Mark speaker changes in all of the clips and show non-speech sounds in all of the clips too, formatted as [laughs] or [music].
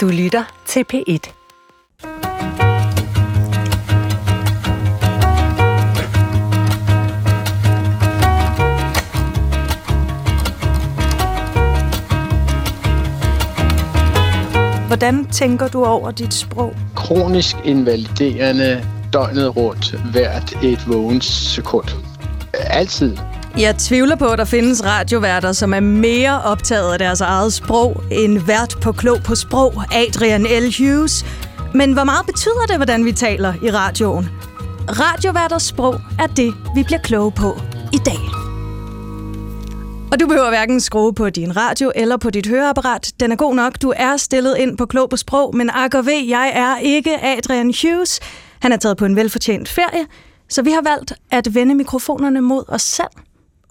Speaker 1: Du lytter til P1. Hvordan tænker du over dit sprog?
Speaker 2: Kronisk invaliderende døgnet rundt hvert et vågens sekund. Altid.
Speaker 1: Jeg tvivler på, at der findes radioværter, som er mere optaget af deres eget sprog end vært på Klog på Sprog, Adrian L. Hughes. Men hvor meget betyder det, hvordan vi taler i radioen? Radioværters sprog er det, vi bliver kloge på i dag. Og du behøver hverken skrue på din radio eller på dit høreapparat. Den er god nok. Du er stillet ind på Klog på Sprog, men AKV, jeg er ikke Adrian Hughes. Han er taget på en velfortjent ferie, så vi har valgt at vende mikrofonerne mod os selv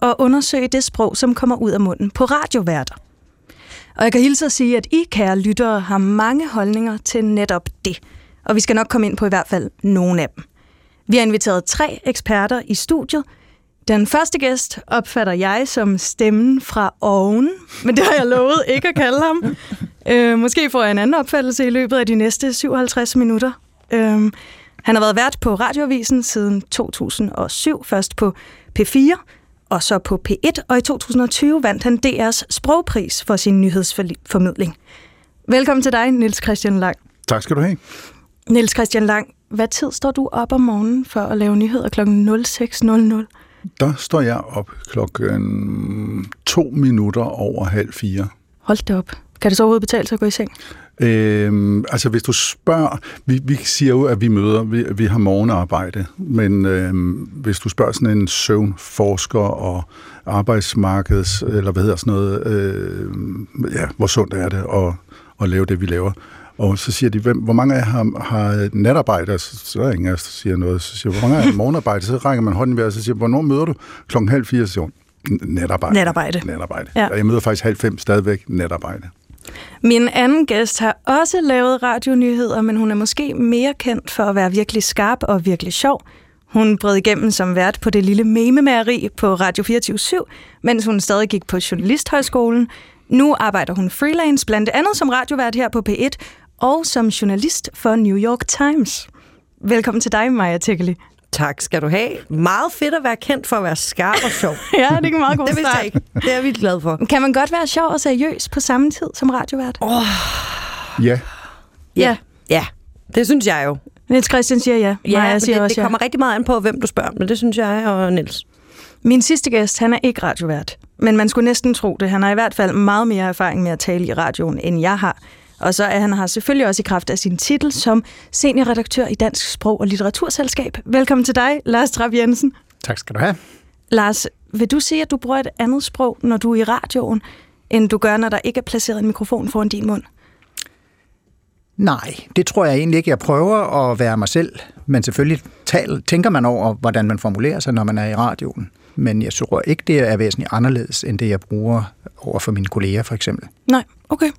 Speaker 1: og undersøge det sprog, som kommer ud af munden på radioværter. Og jeg kan hilse at sige, at I, kære lyttere, har mange holdninger til netop det. Og vi skal nok komme ind på i hvert fald nogle af dem. Vi har inviteret tre eksperter i studiet. Den første gæst opfatter jeg som stemmen fra oven, men det har jeg lovet ikke at kalde ham. Øh, måske får jeg en anden opfattelse i løbet af de næste 57 minutter. Øh, han har været vært på Radioavisen siden 2007, først på P4, og så på P1, og i 2020 vandt han DR's sprogpris for sin nyhedsformidling. Velkommen til dig, Niels Christian Lang.
Speaker 3: Tak skal du have.
Speaker 1: Niels Christian Lang, hvad tid står du op om morgenen for at lave nyheder kl. 06.00?
Speaker 3: Der står jeg op klokken to minutter over halv fire.
Speaker 1: Hold det op. Kan det så overhovedet betale sig at gå i seng?
Speaker 3: Øhm, altså hvis du spørger, vi, vi siger jo, at vi møder, vi, vi har morgenarbejde, men øhm, hvis du spørger sådan en søvnforsker og arbejdsmarkeds, eller hvad hedder sådan noget, øh, ja, hvor sundt er det at, at lave det, vi laver, og så siger de, hvem, hvor mange af jer har, har natarbejde? Så, så er ingen af os, der siger noget. Så siger hvor mange af jer har morgenarbejde? Så rækker man hånden ved, og så siger hvornår møder du? Klokken halv fire, siger hun, natarbejde.
Speaker 1: Natarbejde.
Speaker 3: Natarbejde. Ja. Og jeg møder faktisk halv fem stadigvæk natarbejde.
Speaker 1: Min anden gæst har også lavet radionyheder, men hun er måske mere kendt for at være virkelig skarp og virkelig sjov. Hun brød igennem som vært på det lille mememageri på Radio 24 mens hun stadig gik på Journalisthøjskolen. Nu arbejder hun freelance, blandt andet som radiovært her på P1, og som journalist for New York Times. Velkommen til dig, Maja Tikkeli.
Speaker 4: Tak skal du have. Meget fedt at være kendt for at være skarp og sjov. [laughs]
Speaker 1: ja, det er en meget god
Speaker 4: det start. ikke. Det er vi glade for.
Speaker 1: Kan man godt være sjov og seriøs på samme tid som radiovært?
Speaker 4: Oh.
Speaker 3: Ja.
Speaker 4: Ja. Ja, det synes jeg jo.
Speaker 1: Niels Christian siger ja.
Speaker 4: Ja, Maja siger det, også det kommer ja. rigtig meget an på, hvem du spørger, men det synes jeg og Niels.
Speaker 1: Min sidste gæst, han er ikke radiovært, men man skulle næsten tro det. Han har i hvert fald meget mere erfaring med at tale i radioen, end jeg har. Og så er han her selvfølgelig også i kraft af sin titel som seniorredaktør i Dansk Sprog- og Litteraturselskab. Velkommen til dig, Lars Trapp Jensen.
Speaker 5: Tak skal du have.
Speaker 1: Lars, vil du sige, at du bruger et andet sprog, når du er i radioen, end du gør, når der ikke er placeret en mikrofon foran din mund?
Speaker 5: Nej, det tror jeg egentlig ikke. Jeg prøver at være mig selv, men selvfølgelig tal, tænker man over, hvordan man formulerer sig, når man er i radioen. Men jeg tror ikke, det er væsentligt anderledes, end det jeg bruger over for mine kolleger, for eksempel.
Speaker 1: Nej, okay.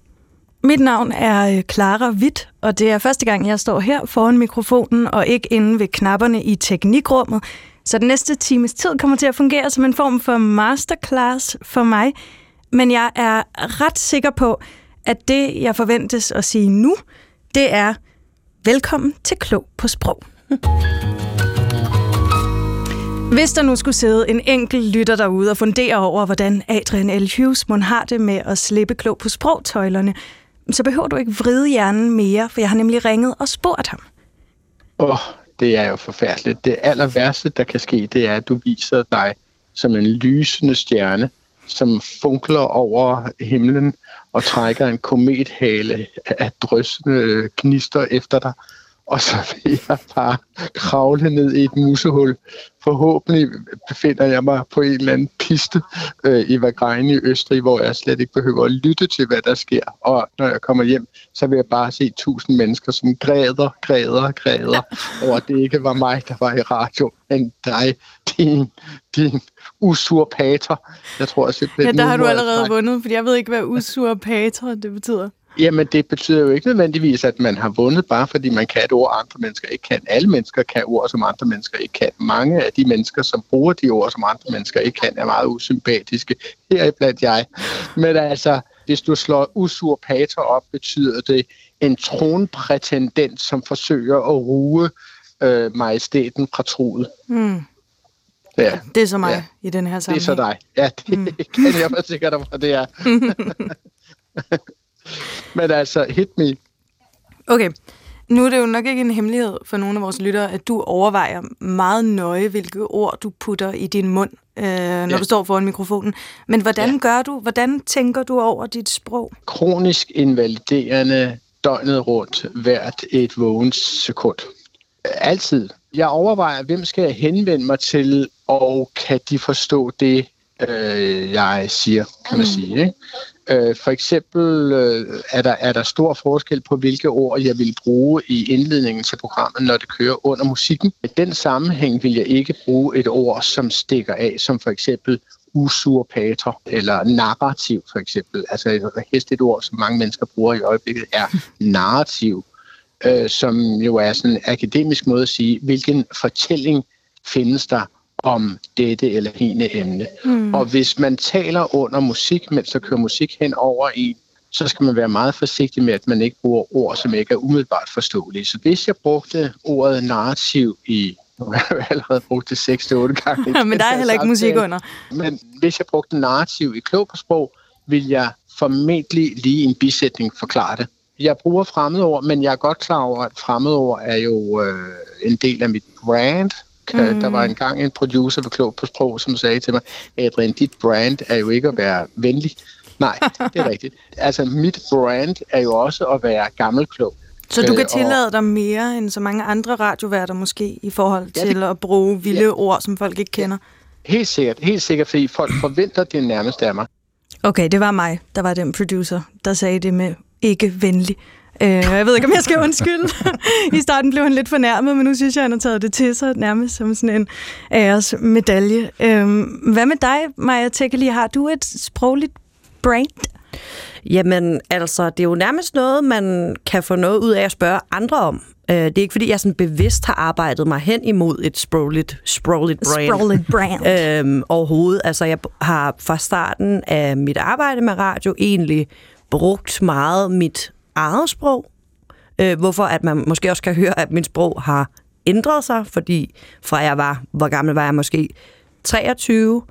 Speaker 1: Mit navn er øh, Clara Witt, og det er første gang, jeg står her foran mikrofonen og ikke inde ved knapperne i teknikrummet. Så den næste times tid kommer til at fungere som en form for masterclass for mig. Men jeg er ret sikker på, at det, jeg forventes at sige nu, det er velkommen til Klog på Sprog. Hvis der nu skulle sidde en enkelt lytter derude og fundere over, hvordan Adrian L. Hughes må har det med at slippe klog på sprogtøjlerne, så behøver du ikke vride hjernen mere, for jeg har nemlig ringet og spurgt ham.
Speaker 2: Åh, oh, det er jo forfærdeligt. Det aller værste, der kan ske, det er, at du viser dig som en lysende stjerne, som funkler over himlen og trækker en komethale af drøsende gnister efter dig og så vil jeg bare kravle ned i et musehul. Forhåbentlig befinder jeg mig på en eller anden piste øh, i Vagrein i Østrig, hvor jeg slet ikke behøver at lytte til, hvad der sker. Og når jeg kommer hjem, så vil jeg bare se tusind mennesker, som græder, græder, græder [laughs] over, at det ikke var mig, der var i radio, men dig, din, din usurpator. Jeg tror simpelthen...
Speaker 1: Ja, der har du allerede vundet, for jeg ved ikke, hvad usurpator det betyder.
Speaker 2: Jamen, det betyder jo ikke nødvendigvis, at man har vundet, bare fordi man kan et ord, andre mennesker ikke kan. Alle mennesker kan ord, som andre mennesker ikke kan. Mange af de mennesker, som bruger de ord, som andre mennesker ikke kan, er meget usympatiske. Heriblandt jeg. Men altså, Hvis du slår usurpator op, betyder det en tronprætendent, som forsøger at ruge øh, majestæten fra troet.
Speaker 1: Mm.
Speaker 2: Ja,
Speaker 1: Det er så mig
Speaker 2: Ja.
Speaker 1: i den her
Speaker 2: det er
Speaker 1: sammenhæng.
Speaker 2: så dig. Ja, det [laughs] mm. kan jeg være sikker på, det er. [laughs] Men altså, hit me.
Speaker 1: Okay. Nu er det jo nok ikke en hemmelighed for nogle af vores lyttere, at du overvejer meget nøje, hvilke ord du putter i din mund, øh, når
Speaker 2: Ja.
Speaker 1: du står foran mikrofonen. Men hvordan
Speaker 2: Ja.
Speaker 1: gør du? Hvordan tænker du over dit sprog?
Speaker 2: Kronisk invaliderende døgnet rundt hvert et vågens sekund. Altid. Jeg overvejer, hvem skal jeg henvende mig til, og kan de forstå det, øh, jeg siger, kan man sige. Ikke? Øh, for eksempel øh, er, der, er der stor forskel på, hvilke ord jeg vil bruge i indledningen til programmet, når det kører under musikken. I den sammenhæng vil jeg ikke bruge et ord, som stikker af, som for eksempel usurpator eller narrativ for eksempel. Altså et, helst et ord, som mange mennesker bruger i øjeblikket, er [laughs] narrativ, øh, som jo er sådan en akademisk måde at sige, hvilken fortælling findes der om dette eller hende emne. Mm. Og hvis man taler under musik, mens der kører musik hen over en, så skal man være meget forsigtig med, at man ikke bruger ord, som ikke er umiddelbart forståelige. Så hvis jeg brugte ordet narrativ i [laughs] nu har jeg allerede brugt det 6-8 gange. i [laughs]
Speaker 1: Men der er heller ikke musik under.
Speaker 2: Men hvis jeg brugte narrativ i klog på sprog, vil jeg formentlig lige i en bisætning forklare det. Jeg bruger fremmedord, men jeg er godt klar over, at fremmedord er jo øh, en del af mit brand. Mm. Der var engang en producer ved Klog på Sprog, som sagde til mig, Adrian, dit brand er jo ikke at være venlig. Nej, det er [laughs] rigtigt. Altså, mit brand er jo også at være gammelklog.
Speaker 1: Så du
Speaker 2: Øh,
Speaker 1: kan
Speaker 2: og-
Speaker 1: tillade dig mere end så mange andre radioværter måske, i forhold
Speaker 2: Ja, det-
Speaker 1: til at bruge vilde
Speaker 2: Ja.
Speaker 1: ord, som folk ikke kender?
Speaker 2: Helt sikkert, helt sikkert, fordi folk forventer det nærmest af mig.
Speaker 1: Okay, det var mig, der var den producer, der sagde det med ikke venlig. Øh, jeg ved ikke, om jeg skal undskylde. I starten blev han lidt fornærmet, men nu synes jeg, han har taget det til sig nærmest som sådan en æres medalje. Øh, hvad med dig, Maja Tekeli? Har du et sprogligt brand?
Speaker 4: Jamen, altså, det er jo nærmest noget, man kan få noget ud af at spørge andre om. Øh, Det er ikke, fordi jeg sådan bevidst har arbejdet mig hen imod et sprogligt, sprogligt brand.
Speaker 1: Sprogligt brand.
Speaker 4: Øhm, overhovedet. Altså, jeg har fra starten af mit arbejde med radio egentlig brugt meget mit eget sprog. Øh, hvorfor at man måske også kan høre, at mit sprog har ændret sig, fordi fra jeg var, hvor gammel var jeg måske, 23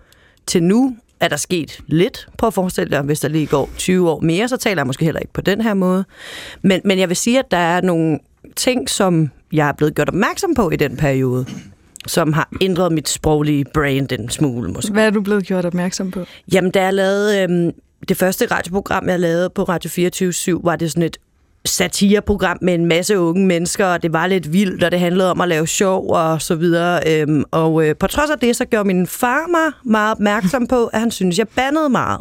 Speaker 4: til nu, er der sket lidt. Prøv at forestille dig, hvis der lige går 20 år mere, så taler jeg måske heller ikke på den her måde. Men, men jeg vil sige, at der er nogle ting, som jeg er blevet gjort opmærksom på i den periode, som har ændret mit sproglige brand en smule måske.
Speaker 1: Hvad er du blevet gjort opmærksom på?
Speaker 4: Jamen, da jeg lavede øhm, det første radioprogram, jeg lavede på Radio 24 var det sådan et satireprogram med en masse unge mennesker, og det var lidt vildt, og det handlede om at lave sjov og så videre. Øhm, og øh, på trods af det, så gjorde min far mig meget opmærksom på, at han synes jeg bandede meget.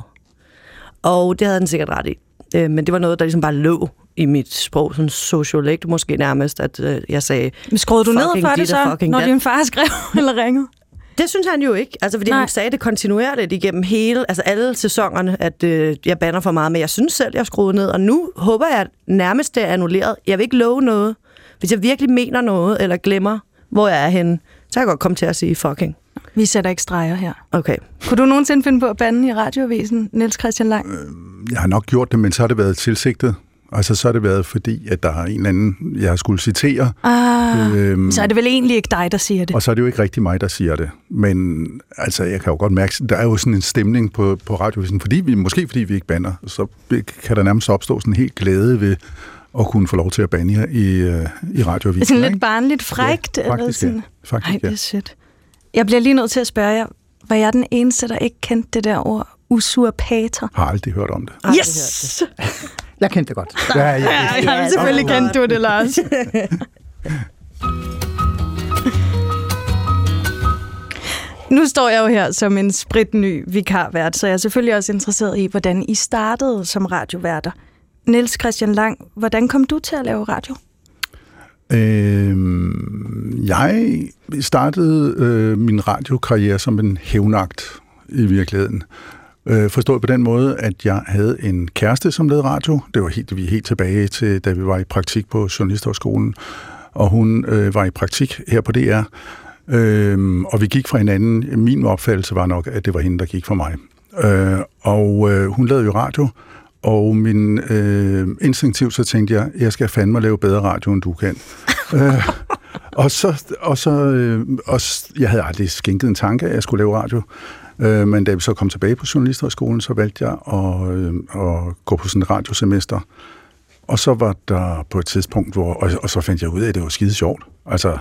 Speaker 4: Og det havde han sikkert ret i. Øh, men det var noget, der ligesom bare lå i mit sprog, sådan sociolekt måske nærmest, at øh, jeg sagde,
Speaker 1: Men skruede du ned for det så, når din far skrev [laughs] eller ringede?
Speaker 4: Det synes han jo ikke, altså fordi
Speaker 1: Nej.
Speaker 4: Han sagde det kontinuerligt igennem hele, altså alle sæsonerne, at øh, jeg banner for meget, men jeg synes selv, jeg skruede ned, og nu håber jeg at nærmest, det er annulleret. Jeg vil ikke love noget. Hvis jeg virkelig mener noget, eller glemmer, hvor jeg er henne, så kan jeg godt komme til at sige fucking.
Speaker 1: Vi sætter ikke streger her.
Speaker 4: Okay.
Speaker 1: Kunne du nogensinde finde på at bande i radioavisen, Niels Christian Lang?
Speaker 3: Jeg har nok gjort det, men så har det været tilsigtet. Altså, så har det været fordi, at der er en eller anden, jeg skulle citere.
Speaker 1: Ah,
Speaker 3: Øhm,
Speaker 1: så er det vel egentlig ikke dig, der siger det.
Speaker 3: Og så er det jo ikke rigtig mig, der siger det. Men altså, jeg kan jo godt mærke, der er jo sådan en stemning på, på radiovisen, fordi vi, måske fordi vi ikke banner, så kan der nærmest opstå sådan en helt glæde ved at kunne få lov til at bande i, i, øh, i radioavisen.
Speaker 1: Sådan lidt
Speaker 3: ikke?
Speaker 1: barnligt frækt?
Speaker 3: Ja,
Speaker 1: eller
Speaker 3: faktisk,
Speaker 1: sådan.
Speaker 3: ja. Faktisk,
Speaker 1: Ej, det
Speaker 3: ja.
Speaker 1: er sødt. Jeg bliver lige nødt til at spørge jer, var jeg den eneste, der ikke kendte det der ord usurpator?
Speaker 3: Har aldrig hørt om det.
Speaker 4: Aldrig
Speaker 1: Yes!
Speaker 5: Jeg kendte det godt. [laughs]
Speaker 3: Ja, ja,
Speaker 1: Ja, ja, ja, selvfølgelig kendte du det, Lars. [laughs] Nu står jeg jo her som en spritny vikarvært, så jeg er selvfølgelig også interesseret i, hvordan I startede som radioværter. Niels Christian Lang, hvordan kom du til at lave radio?
Speaker 3: Øhm, jeg startede øh, min radiokarriere som en hævnagt i virkeligheden. Øh, forstået på den måde, at jeg havde en kæreste, som lavede radio. Det var helt, vi er helt tilbage til, da vi var i praktik på Journalisthøjskolen. Og hun øh, var i praktik her på DR. Øhm, og vi gik fra hinanden. Min opfattelse var nok, at det var hende, der gik for mig. Øh, og øh, hun lavede jo radio, Og min øh, instinktivt så tænkte jeg, jeg skal fandme lave bedre radio, end du kan. [laughs] øh, og så, og så øh, og jeg havde aldrig skænket en tanke, at jeg skulle lave radio. Øh, men da vi så kom tilbage på journalisterskolen, så valgte jeg at, øh, at gå på sådan et radiosemester. Og så var der på et tidspunkt, hvor, og, og så fandt jeg ud af, at det var skide sjovt. Altså,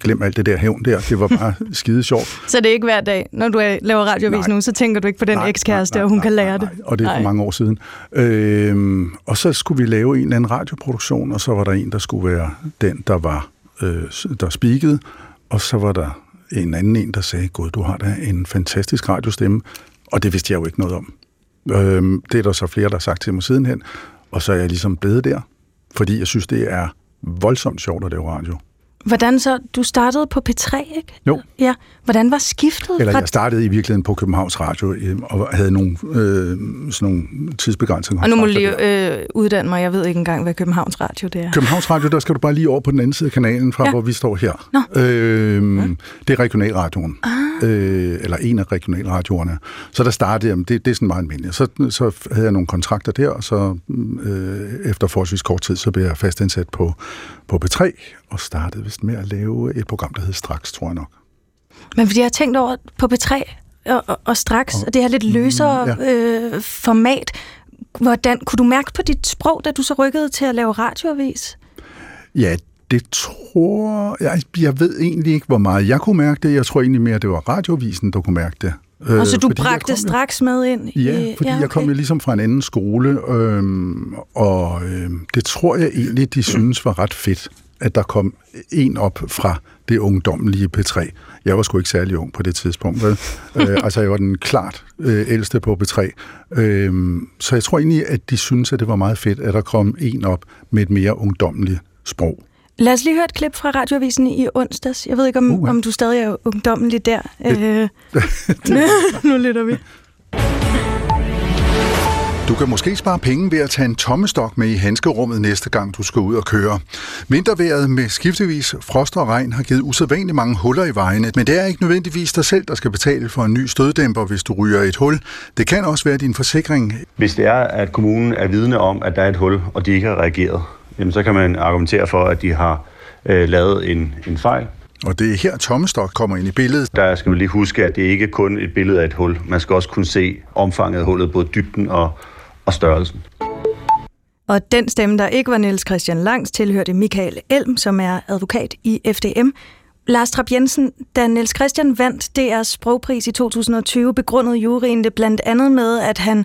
Speaker 3: glem alt det der hævn der, det var bare [laughs] skide sjovt.
Speaker 1: Så det er ikke hver dag, når du laver radioavis nu, så tænker du ikke på den ekskæreste, og hun nej, kan lære nej, det?
Speaker 3: og det er nej. for mange år siden. Øhm, og så skulle vi lave en eller anden radioproduktion, og så var der en, der skulle være den, der var øh, der speakede, og så var der en anden en, der sagde, Gud, du har da en fantastisk radiostemme, og det vidste jeg jo ikke noget om. Øhm, det er der så flere, der har sagt til mig sidenhen, og så er jeg ligesom blevet der, fordi jeg synes, det er voldsomt sjovt at lave radio.
Speaker 1: Hvordan så? Du startede på P3, ikke?
Speaker 3: Jo.
Speaker 1: Ja. Hvordan var skiftet?
Speaker 3: Eller jeg startede i virkeligheden på Københavns Radio øh, og havde nogle, øh, sådan nogle tidsbegrænsede
Speaker 1: Og nu må du lige øh, uddanne mig. Jeg ved ikke engang, hvad Københavns Radio det er.
Speaker 3: Københavns Radio, der skal du bare lige over på den anden side af kanalen, fra ja. hvor vi står her.
Speaker 1: Nå.
Speaker 3: Øh, ja. Det er regionalradioen. Ah. Øh, eller en af regionalradioerne. Så der startede jeg, det, det er sådan meget almindeligt. Så, så havde jeg nogle kontrakter der, og så øh, efter forholdsvis kort tid, så blev jeg fastansat på, på B3, og startede vist med at lave et program, der hed Straks, tror jeg nok.
Speaker 1: Men fordi jeg har tænkt over på B3 og, og, og straks, og, og det her lidt løsere mm, ja. øh, format, hvordan kunne du mærke på dit sprog, da du så rykkede til at lave radioavis?
Speaker 3: Ja, det tror jeg, jeg ved egentlig ikke, hvor meget jeg kunne mærke det. Jeg tror egentlig mere, det var radiovisen, der kunne mærke det.
Speaker 1: Og så du bragte straks jo, med ind?
Speaker 3: I, ja, fordi ja, okay. jeg kom jo ligesom fra en anden skole, øhm, og øhm, det tror jeg egentlig, de [clears throat] synes var ret fedt at der kom en op fra det ungdomlige P3. Jeg var sgu ikke særlig ung på det tidspunkt. Vel? [laughs] øh, altså, jeg var den klart øh, ældste på P3. Øh, så jeg tror egentlig, at de synes, at det var meget fedt, at der kom en op med et mere ungdomligt sprog.
Speaker 1: Lad os lige høre et klip fra radioavisen i onsdags. Jeg ved ikke, om, uh, ja. om du stadig er ungdommelig der. Det, øh, [laughs] [laughs] nu lytter vi.
Speaker 3: Du kan måske spare penge ved at tage en tommestok med i handskerummet næste gang, du skal ud og køre. Vinterværet med skiftevis frost og regn har givet usædvanligt mange huller i vejene, men det er ikke nødvendigvis dig selv, der skal betale for en ny støddæmper, hvis du ryger et hul. Det kan også være din forsikring.
Speaker 6: Hvis det er, at kommunen er vidne om, at der er et hul, og de ikke har reageret, jamen så kan man argumentere for, at de har øh, lavet en, en fejl,
Speaker 3: og det er her tommestok kommer ind i billedet.
Speaker 6: Der skal man lige huske, at det ikke kun er et billede af et hul. Man skal også kunne se omfanget af hullet, både dybden og, og størrelsen.
Speaker 1: Og den stemme, der ikke var Niels Christian Langs, tilhørte Michael Elm, som er advokat i FDM. Lars Trap Jensen, da Niels Christian vandt DR's sprogpris i 2020, begrundede juryen det blandt andet med, at han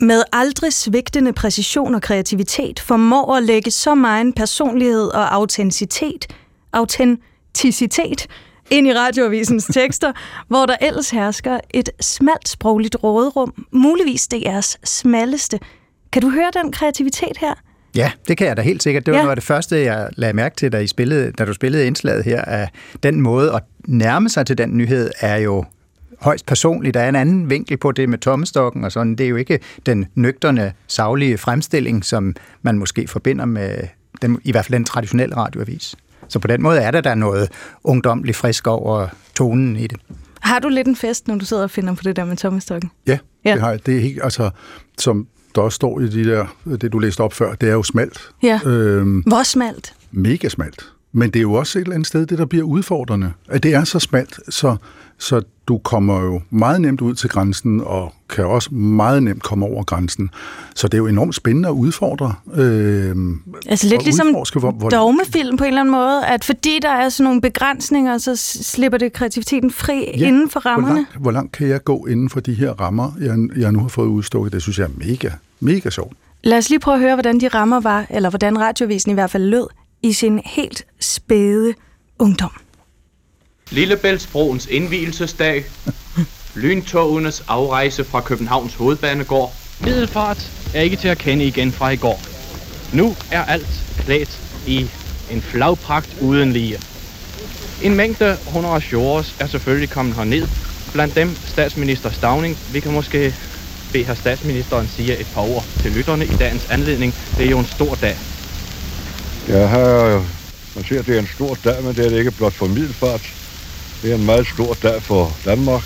Speaker 1: med aldrig svigtende præcision og kreativitet formår at lægge så meget personlighed og autenticitet, autenticitet ind i radioavisens tekster, [laughs] hvor der ellers hersker et smalt sprogligt råderum, muligvis DR's smalleste. Kan du høre den kreativitet her?
Speaker 5: Ja, det kan jeg da helt sikkert. Det var ja. noget af det første, jeg lagde mærke til, da, I spillede, da du spillede indslaget her. At den måde at nærme sig til den nyhed er jo højst personligt. Der er en anden vinkel på det med tommestokken og sådan. Det er jo ikke den nøgterne, savlige fremstilling, som man måske forbinder med den, i hvert fald den traditionelle radioavis. Så på den måde er der der noget ungdomligt frisk over tonen i det.
Speaker 1: Har du lidt en fest, når du sidder og finder på det der med tommestokken?
Speaker 3: Ja, ja. det har jeg. Det er helt, altså, som der også står i de der, det du læste op før, det er jo smalt.
Speaker 1: Ja. Øhm, Hvor smalt?
Speaker 3: Mega smalt. Men det er jo også et eller andet sted, det der bliver udfordrende. At det er så smalt, så, så du kommer jo meget nemt ud til grænsen, og kan også meget nemt komme over grænsen. Så det er jo enormt spændende at udfordre. Øh,
Speaker 1: altså lidt ligesom hvor, hvor dogmefilm på en eller anden måde, at fordi der er sådan nogle begrænsninger, så slipper det kreativiteten fri ja, inden for rammerne.
Speaker 3: Hvor langt, hvor langt kan jeg gå inden for de her rammer, jeg, jeg nu har fået udstukket? Det synes jeg er mega, mega sjovt.
Speaker 1: Lad os lige prøve at høre, hvordan de rammer var, eller hvordan radiovisen i hvert fald lød, i sin helt spæde ungdom.
Speaker 7: Lillebæltsbroens indvielsesdag, [laughs] lyntogenes afrejse fra Københavns hovedbanegård. Middelfart er ikke til at kende igen fra i går. Nu er alt klædt i en flagpragt uden lige. En mængde honoratiores er selvfølgelig kommet herned. Blandt dem statsminister Stavning. Vi kan måske bede herr statsministeren sige et par ord til lytterne i dagens anledning. Det er jo en stor dag.
Speaker 8: Ja, her, man siger, at det er en stor dag, men det er det ikke blot for middelfart. Det er en meget stor dag for Danmark.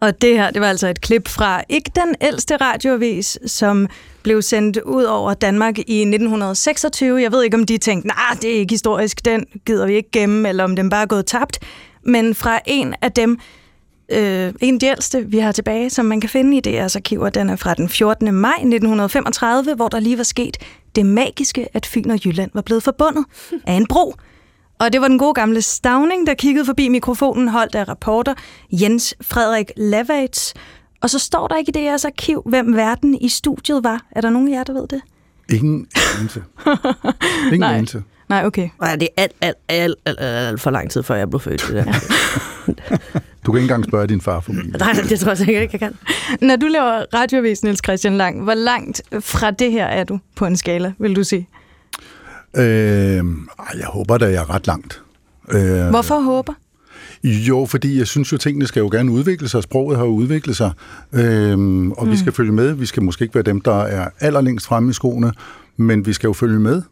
Speaker 1: Og det her, det var altså et klip fra ikke den ældste radioavis, som blev sendt ud over Danmark i 1926. Jeg ved ikke, om de tænkte, nej, nah, det er ikke historisk, den gider vi ikke gemme, eller om den bare er gået tabt. Men fra en af dem, øh, en af de ældste, vi har tilbage, som man kan finde i DR's arkiver, den er fra den 14. maj 1935, hvor der lige var sket det magiske, at Fyn og Jylland var blevet forbundet af en bro. Og det var den gode gamle Stavning, der kiggede forbi mikrofonen, holdt af reporter Jens Frederik Lavats. Og så står der ikke i DR's arkiv, hvem verden i studiet var. Er der nogen af jer, der ved det?
Speaker 3: Ingen anelse. [laughs] Ingen
Speaker 1: Nej.
Speaker 3: anelse.
Speaker 1: Nej, okay.
Speaker 4: Nej, det er alt, alt, alt, alt, alt, alt for lang tid, før jeg blev født. Det der. [laughs]
Speaker 3: Du kan ikke engang spørge din far for mig.
Speaker 4: Nej, det tror jeg sikkert ikke, jeg kan.
Speaker 1: Når du laver radiovis, Niels Christian Lang, hvor langt fra det her er du på en skala, vil du sige?
Speaker 3: Øh, ej, jeg håber da, jeg er ret langt. Øh,
Speaker 1: Hvorfor håber?
Speaker 3: Jo, fordi jeg synes jo, tingene skal jo gerne udvikle sig. Sproget har jo udviklet sig. Øhm, og mm. vi skal følge med. Vi skal måske ikke være dem, der er allerlængst fremme i skoene, men vi skal jo følge med.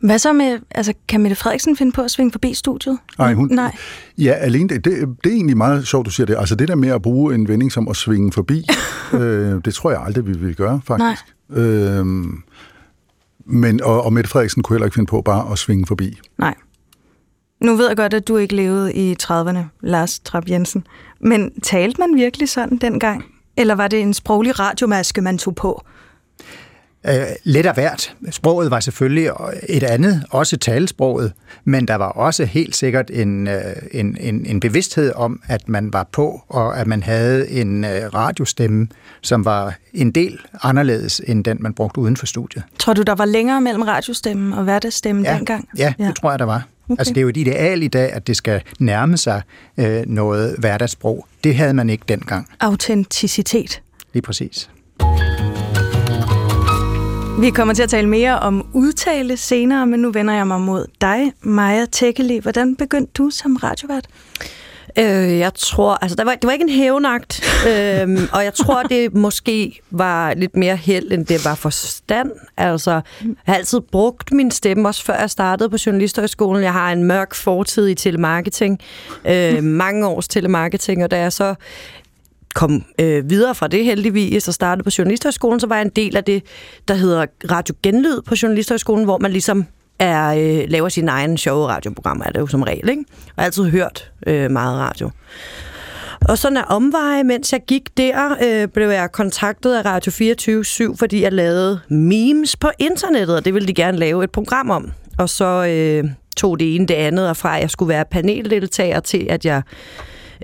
Speaker 1: Hvad så med, altså kan Mette Frederiksen finde på at svinge forbi studiet?
Speaker 3: Ej, hun,
Speaker 1: Nej.
Speaker 3: Ja, alene det, det, det er egentlig meget sjovt, du siger det. Altså det der med at bruge en vending som at svinge forbi, [laughs] øh, det tror jeg aldrig, vi vil gøre, faktisk. Nej. Øhm, men, og, og Mette Frederiksen kunne heller ikke finde på bare at svinge forbi.
Speaker 1: Nej. Nu ved jeg godt, at du ikke levede i 30'erne, Lars Trapp Jensen. Men talte man virkelig sådan dengang? Eller var det en sproglig radiomaske, man tog på?
Speaker 5: Øh, lidt af hvert. Sproget var selvfølgelig et andet, også talesproget, men der var også helt sikkert en, øh, en, en, en bevidsthed om, at man var på, og at man havde en øh, radiostemme, som var en del anderledes end den, man brugte uden for studiet.
Speaker 1: Tror du, der var længere mellem radiostemmen og hverdagsstemmen
Speaker 5: Ja,
Speaker 1: dengang?
Speaker 5: ja, det tror jeg, der var. Okay. Altså, det er jo et ideal i dag, at det skal nærme sig øh, noget hverdagssprog. Det havde man ikke dengang.
Speaker 1: Autenticitet.
Speaker 5: Lige præcis.
Speaker 1: Vi kommer til at tale mere om udtale senere, men nu vender jeg mig mod dig, Maja Tækkeli. Hvordan begyndte du som radiovært?
Speaker 4: Øh, jeg tror, altså der var, det var ikke en hævnagt, øhm, [laughs] og jeg tror, det måske var lidt mere held, end det var forstand. Altså, jeg har altid brugt min stemme, også før jeg startede på Journalisthøjskolen. Jeg har en mørk fortid i telemarketing, øh, [laughs] mange års telemarketing, og da jeg så kom øh, videre fra det heldigvis og startede på Journalisthøjskolen, så var jeg en del af det, der hedder Radio Genlyd på Journalisthøjskolen, hvor man ligesom er, øh, laver sine egne sjove radioprogrammer, er det jo som regel, ikke? Og jeg har altid hørt øh, meget radio. Og sådan er omveje, mens jeg gik der, øh, blev jeg kontaktet af Radio 24 fordi jeg lavede memes på internettet, og det ville de gerne lave et program om. Og så øh, tog det ene det andet, og fra at jeg skulle være paneldeltager til, at jeg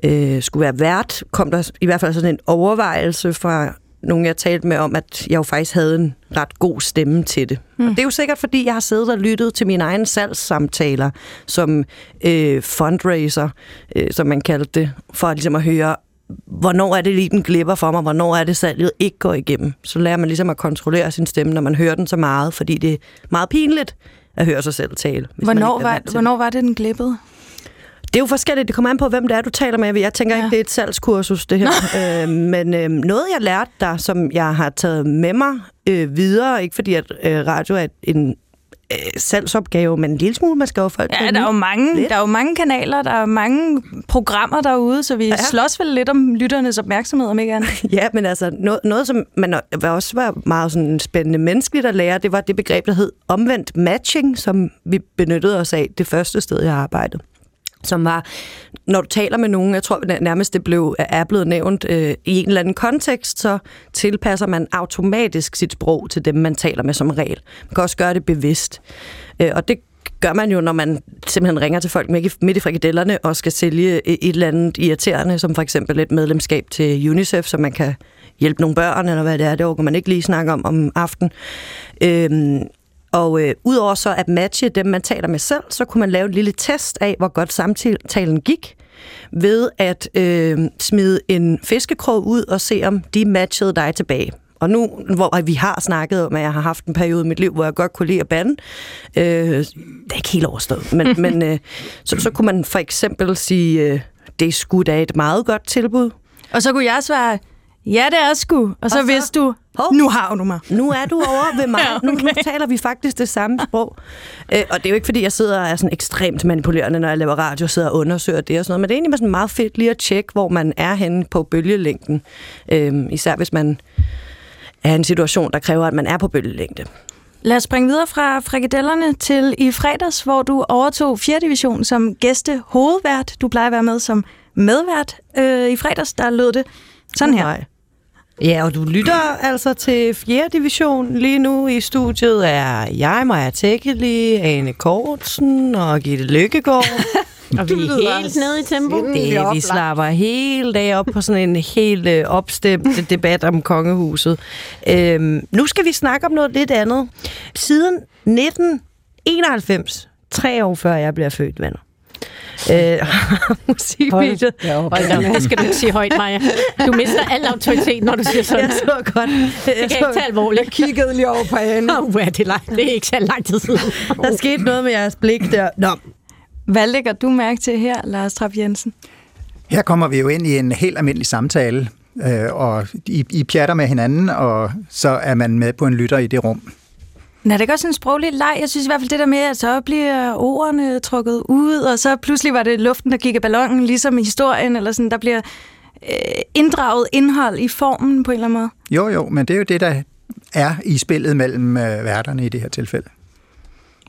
Speaker 4: øh, skulle være vært, kom der i hvert fald sådan en overvejelse fra nogen, jeg talte med om, at jeg jo faktisk havde en ret god stemme til det. Mm. Og det er jo sikkert, fordi jeg har siddet og lyttet til mine egne salgssamtaler som øh, fundraiser, øh, som man kaldte det, for ligesom at høre, hvornår er det lige, den glipper for mig, hvornår er det, salget ikke går igennem. Så lærer man ligesom at kontrollere sin stemme, når man hører den så meget, fordi det er meget pinligt at høre sig selv tale.
Speaker 1: Hvornår var, hvornår var det, den glippede?
Speaker 4: Det er jo forskelligt. Det kommer an på, hvem det er, du taler med. Jeg tænker ja. ikke, det er et salgskursus, det her. [laughs] øh, men øh, noget, jeg lærte der, som jeg har taget med mig øh, videre, ikke fordi at øh, radio er en øh, salgsopgave, men en lille smule, man skal jo folk
Speaker 1: Ja, der er jo mange, der er jo mange kanaler, der er mange programmer derude, så vi. Ja. slås vel lidt om lytternes opmærksomhed, om ikke andet. [laughs]
Speaker 4: Ja, men altså noget, noget som man også var meget sådan spændende menneskeligt at lære, det var det begreb, der hed omvendt matching, som vi benyttede os af det første sted, jeg arbejdede som var, når du taler med nogen, jeg tror nærmest det blev, er blevet nævnt øh, i en eller anden kontekst, så tilpasser man automatisk sit sprog til dem, man taler med som regel. Man kan også gøre det bevidst. Øh, og det gør man jo, når man simpelthen ringer til folk midt i, frikadellerne og skal sælge øh, et eller andet irriterende, som for eksempel et medlemskab til UNICEF, så man kan hjælpe nogle børn, eller hvad det er, det overgår man ikke lige snakke om om aftenen. Øhm, og øh, udover så at matche dem, man taler med selv, så kunne man lave en lille test af, hvor godt samtalen gik, ved at øh, smide en fiskekrog ud og se, om de matchede dig tilbage. Og nu, hvor vi har snakket om, at jeg har haft en periode i mit liv, hvor jeg godt kunne lide at bande, øh, det er ikke helt overstået, men, [laughs] men øh, så, så kunne man for eksempel sige, øh, det er sgu da et meget godt tilbud.
Speaker 1: Og så kunne jeg svare, ja, det er sgu. Og så,
Speaker 4: Og så-
Speaker 1: vidste du,
Speaker 4: Hov.
Speaker 1: nu har du mig.
Speaker 4: Nu er du over ved [laughs] mig.
Speaker 1: Ja,
Speaker 4: nu, nu
Speaker 1: okay.
Speaker 4: taler vi faktisk det samme sprog. Øh, og det er jo ikke, fordi jeg sidder og er sådan ekstremt manipulerende, når jeg laver radio og sidder og undersøger det og sådan noget. Men det er egentlig bare sådan meget fedt lige at tjekke, hvor man er henne på bølgelængden. Øh, især hvis man er en situation, der kræver, at man er på bølgelængde.
Speaker 1: Lad os springe videre fra frikadellerne til i fredags, hvor du overtog 4. division som gæste hovedvært. Du plejer at være med som medvært. Øh, I fredags, der lød det sådan her.
Speaker 4: Nej. Ja, og du lytter altså til 4. division. Lige nu i studiet er jeg, Maja Tækkeli, Ane Kortsen og Gitte Lykkegaard. [laughs]
Speaker 9: Og vi er helt nede i tempo.
Speaker 4: Det, vi slapper hele dag op på sådan en helt øh, opstemt [laughs] debat om kongehuset. Øhm, nu skal vi snakke om noget lidt andet. Siden 1991, tre år før jeg bliver født, venner, øh, [laughs] musikvideoet.
Speaker 9: Hold da, det skal du ikke sige højt, Maja. Du mister al autoritet, når du siger sådan.
Speaker 4: Jeg så godt.
Speaker 9: Det kan ikke tage alvorligt.
Speaker 4: Jeg kiggede lige over på hende.
Speaker 9: Åh, uh, det, er det er ikke så lang tid siden.
Speaker 4: Der skete noget med jeres blik der. Nå,
Speaker 1: Hvad lægger du mærke til her, Lars Trapp Jensen?
Speaker 5: Her kommer vi jo ind i en helt almindelig samtale, øh, og I, I pjatter med hinanden, og så er man med på en lytter i det rum.
Speaker 1: Men er det ikke også en sproglig leg? Jeg synes i hvert fald det der med, at så bliver ordene trukket ud, og så pludselig var det luften, der gik af ballonen, ligesom i historien, eller sådan, der bliver øh, inddraget indhold i formen på en eller anden måde.
Speaker 5: Jo, jo, men det er jo det, der er i spillet mellem øh, værterne i det her tilfælde.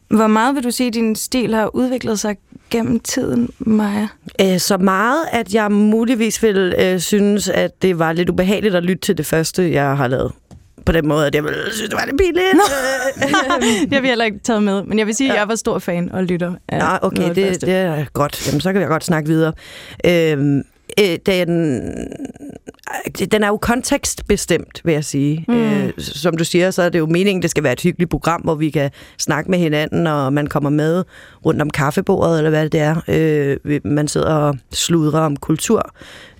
Speaker 1: Hvor meget vil du sige, at din stil har udviklet sig gennem tiden, Maja?
Speaker 4: øh, så meget, at jeg muligvis vil øh, synes, at det var lidt ubehageligt at lytte til det første, jeg har lavet. På den måde, at jeg ville synes, det var lidt pinligt.
Speaker 1: det har vi heller ikke taget med, men jeg vil sige, at jeg var stor fan og lytter. af
Speaker 4: Ja,
Speaker 1: noget
Speaker 4: okay, det,
Speaker 1: første.
Speaker 4: det er godt. Jamen, så kan jeg godt snakke videre. Øhm, øh, den, øh, den er jo kontekstbestemt, vil jeg sige. Mm. Øh, som du siger, så er det jo meningen, det skal være et hyggeligt program, hvor vi kan snakke med hinanden, og man kommer med rundt om kaffebordet, eller hvad det er. Øh, man sidder og sludrer om kultur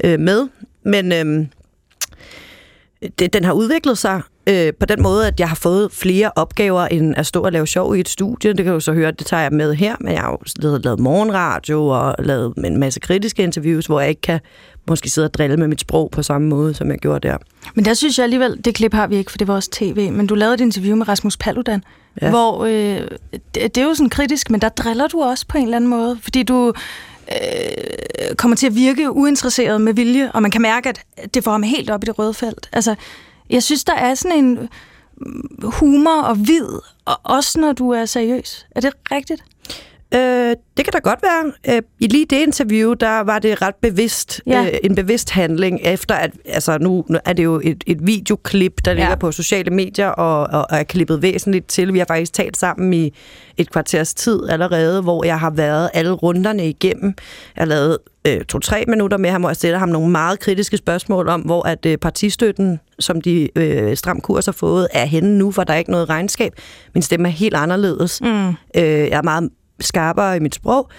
Speaker 4: øh, med. Men øh, det, den har udviklet sig øh, på den måde, at jeg har fået flere opgaver, end at stå og lave sjov i et studie. Det kan du så høre, det tager jeg med her, men jeg har jo lavet, lavet morgenradio og lavet en masse kritiske interviews, hvor jeg ikke kan måske sidde og drille med mit sprog på samme måde, som jeg gjorde der.
Speaker 1: Men der synes jeg alligevel, det klip har vi ikke, for det var også tv, men du lavede et interview med Rasmus Paludan, ja. Hvor øh, det, det er jo sådan kritisk, men der driller du også på en eller anden måde, fordi du øh, kommer til at virke uinteresseret med vilje, og man kan mærke, at det får ham helt op i det røde felt. Altså, jeg synes, der er sådan en mm, humor og vid, og også når du er seriøs. Er det rigtigt?
Speaker 4: Øh, det kan da godt være. Øh, I lige det interview, der var det ret bevidst,
Speaker 1: Ja.
Speaker 4: øh, en bevidst handling, efter at, altså nu nu er det jo et, et videoklip, der ligger
Speaker 1: Ja.
Speaker 4: på sociale medier, og, og, og er klippet væsentligt til. Vi har faktisk talt sammen i et kvarters tid allerede, hvor jeg har været alle runderne igennem. Jeg har lavet øh, to-tre minutter med ham, hvor jeg stiller ham nogle meget kritiske spørgsmål om, hvor at øh, partistøtten, som de øh, stram kurs har fået, er henne nu, for der er ikke noget regnskab. Min stemme er helt anderledes. Mm. Øh, jeg er meget skarpere i mit sprog.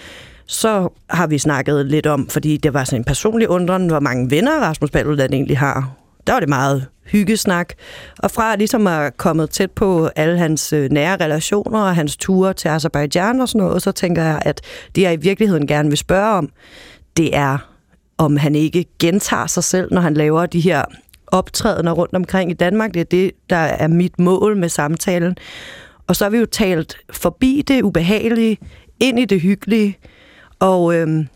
Speaker 4: Så har vi snakket lidt om, fordi det var sådan en personlig undren, hvor mange venner Rasmus Paludan egentlig har. Der var det meget hyggesnak. Og fra ligesom at komme tæt på alle hans øh, nære relationer og hans ture til Azerbaijan og sådan noget, så tænker jeg, at det jeg i virkeligheden gerne vil spørge om, det er, om han ikke gentager sig selv, når han laver de her optrædener rundt omkring i Danmark. Det er det, der er mit mål med samtalen. Og så har vi jo talt forbi det ubehagelige, ind i det hyggelige, og øhm,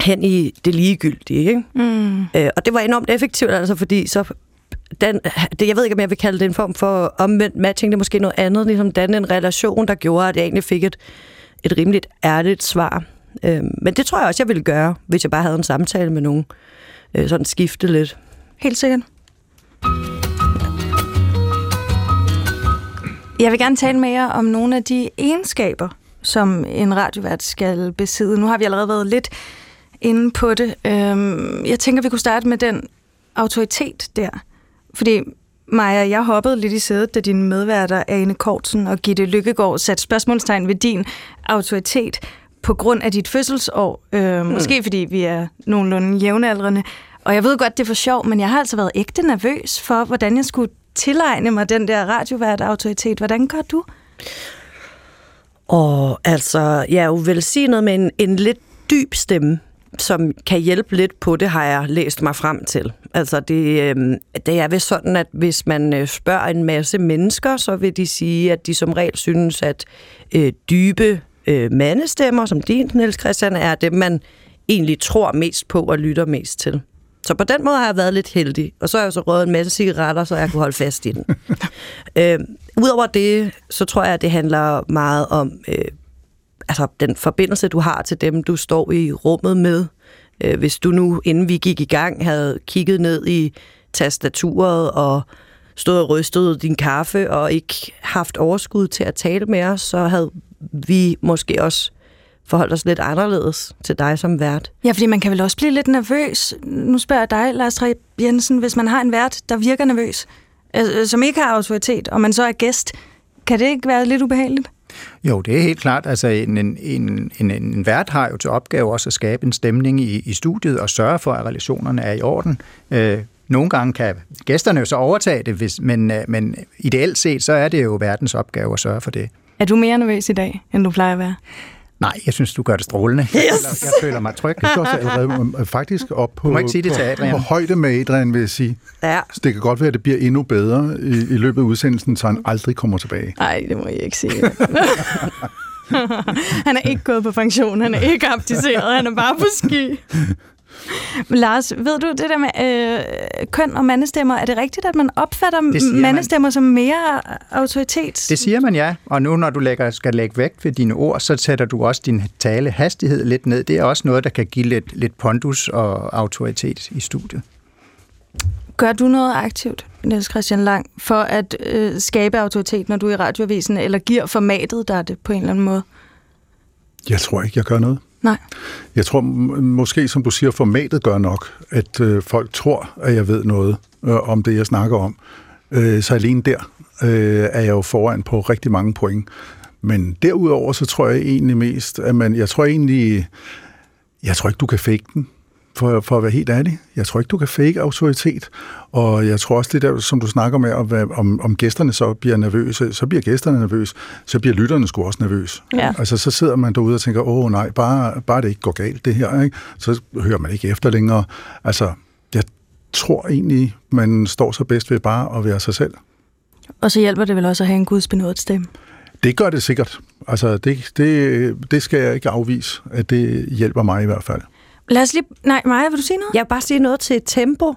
Speaker 4: hen i det ligegyldige. Ikke? Mm. Øh, og det var enormt effektivt, altså, fordi så den, det, jeg ved ikke, om jeg vil kalde det en form for omvendt matching, det er måske noget andet, ligesom danne en relation, der gjorde, at jeg egentlig fik et, et rimeligt ærligt svar. Øh, men det tror jeg også, jeg ville gøre, hvis jeg bare havde en samtale med nogen. Øh, sådan skifte lidt.
Speaker 1: Helt sikkert. Jeg vil gerne tale med jer om nogle af de egenskaber, som en radiovært skal besidde. Nu har vi allerede været lidt inde på det. Øhm, Jeg tænker, vi kunne starte med den autoritet der. Fordi Maja, jeg hoppede lidt i sædet, da dine medværter Ane Kortsen og Gitte Lykkegaard satte spørgsmålstegn ved din autoritet på grund af dit fødselsår. Øh, måske fordi vi er nogenlunde jævnaldrende. Og jeg ved godt, det er for sjov, men jeg har altså været ægte nervøs for, hvordan jeg skulle tilegne mig den der radiovært-autoritet. Hvordan gør du?
Speaker 4: Og altså, jeg er jo velsignet med en, en lidt dyb stemme, som kan hjælpe lidt på det, har jeg læst mig frem til. Altså, det, øh, det er vel sådan, at hvis man øh, spørger en masse mennesker, så vil de sige, at de som regel synes, at øh, dybe øh, mandestemmer, som din, Niels Christian, er dem, man egentlig tror mest på og lytter mest til. Så på den måde har jeg været lidt heldig. Og så har jeg så røget en masse cigaretter, så jeg kunne holde fast i den. [laughs] øh, Udover det, så tror jeg, at det handler meget om øh, altså den forbindelse, du har til dem, du står i rummet med. Øh, hvis du nu, inden vi gik i gang, havde kigget ned i tastaturet og stået og rystet din kaffe og ikke haft overskud til at tale med os, så havde vi måske også forholdt os lidt anderledes til dig som vært.
Speaker 1: Ja, fordi man kan vel også blive lidt nervøs. Nu spørger jeg dig, Lars Tre Jensen, hvis man har en vært, der virker nervøs, øh, som ikke har autoritet, og man så er gæst, kan det ikke være lidt ubehageligt?
Speaker 5: Jo, det er helt klart. Altså, en, en, en, en, en vært har jo til opgave også at skabe en stemning i, i studiet og sørge for, at relationerne er i orden. Øh, nogle gange kan gæsterne jo så overtage det, hvis, men, øh, men ideelt set, så er det jo verdens opgave at sørge for det.
Speaker 1: Er du mere nervøs i dag, end du plejer at være?
Speaker 5: Nej, jeg synes, du gør det strålende. Jeg,
Speaker 1: Yes!
Speaker 5: føler, jeg føler mig tryg.
Speaker 3: Er også allerede faktisk op på,
Speaker 5: Du må ikke sige det til Adrian.
Speaker 3: på, på højde med Adrian, vil jeg sige.
Speaker 4: Ja.
Speaker 3: Så det kan godt være, at det bliver endnu bedre i, i løbet af udsendelsen, så han aldrig kommer tilbage.
Speaker 1: Nej, det må jeg ikke sige. [laughs] han er ikke gået på pension, han er ikke abdiceret, han er bare på ski. [laughs] Lars, ved du det der med øh, køn og mandestemmer, er det rigtigt, at man opfatter
Speaker 5: siger man.
Speaker 1: mandestemmer som mere autoritet?
Speaker 5: Det siger man ja, og nu når du lægger, skal lægge vægt ved dine ord, så sætter du også din tale hastighed lidt ned. Det er også noget, der kan give lidt, lidt pondus og autoritet i studiet.
Speaker 1: Gør du noget aktivt, Niels Christian Lang, for at øh, skabe autoritet, når du er i radioavisen, eller giver formatet dig det på en eller anden måde?
Speaker 3: Jeg tror ikke, jeg gør noget.
Speaker 1: Nej.
Speaker 3: Jeg tror måske, som du siger, formatet gør nok, at øh, folk tror, at jeg ved noget øh, om det, jeg snakker om. Øh, så alene der øh, er jeg jo foran på rigtig mange point. Men derudover, så tror jeg egentlig mest, at man, jeg tror egentlig, jeg tror ikke, du kan fake den, for, for at være helt ærlig. Jeg tror ikke, du kan fake autoritet. Og jeg tror også, det der, som du snakker med, om, om gæsterne så bliver nervøse, så bliver gæsterne nervøse, så bliver lytterne sgu også nervøse.
Speaker 1: Ja.
Speaker 3: Altså, så sidder man derude og tænker, åh nej, bare, bare det ikke går galt, det her. Ikke? Så hører man ikke efter længere. Altså, jeg tror egentlig, man står så bedst ved bare at være sig selv.
Speaker 1: Og så hjælper det vel også at have en gudsbenået stemme.
Speaker 3: Det gør det sikkert. Altså, det, det, det skal jeg ikke afvise, at det hjælper mig i hvert fald.
Speaker 1: Lad os lige... Nej, Maja, vil du sige noget?
Speaker 4: Jeg vil bare sige noget til tempo,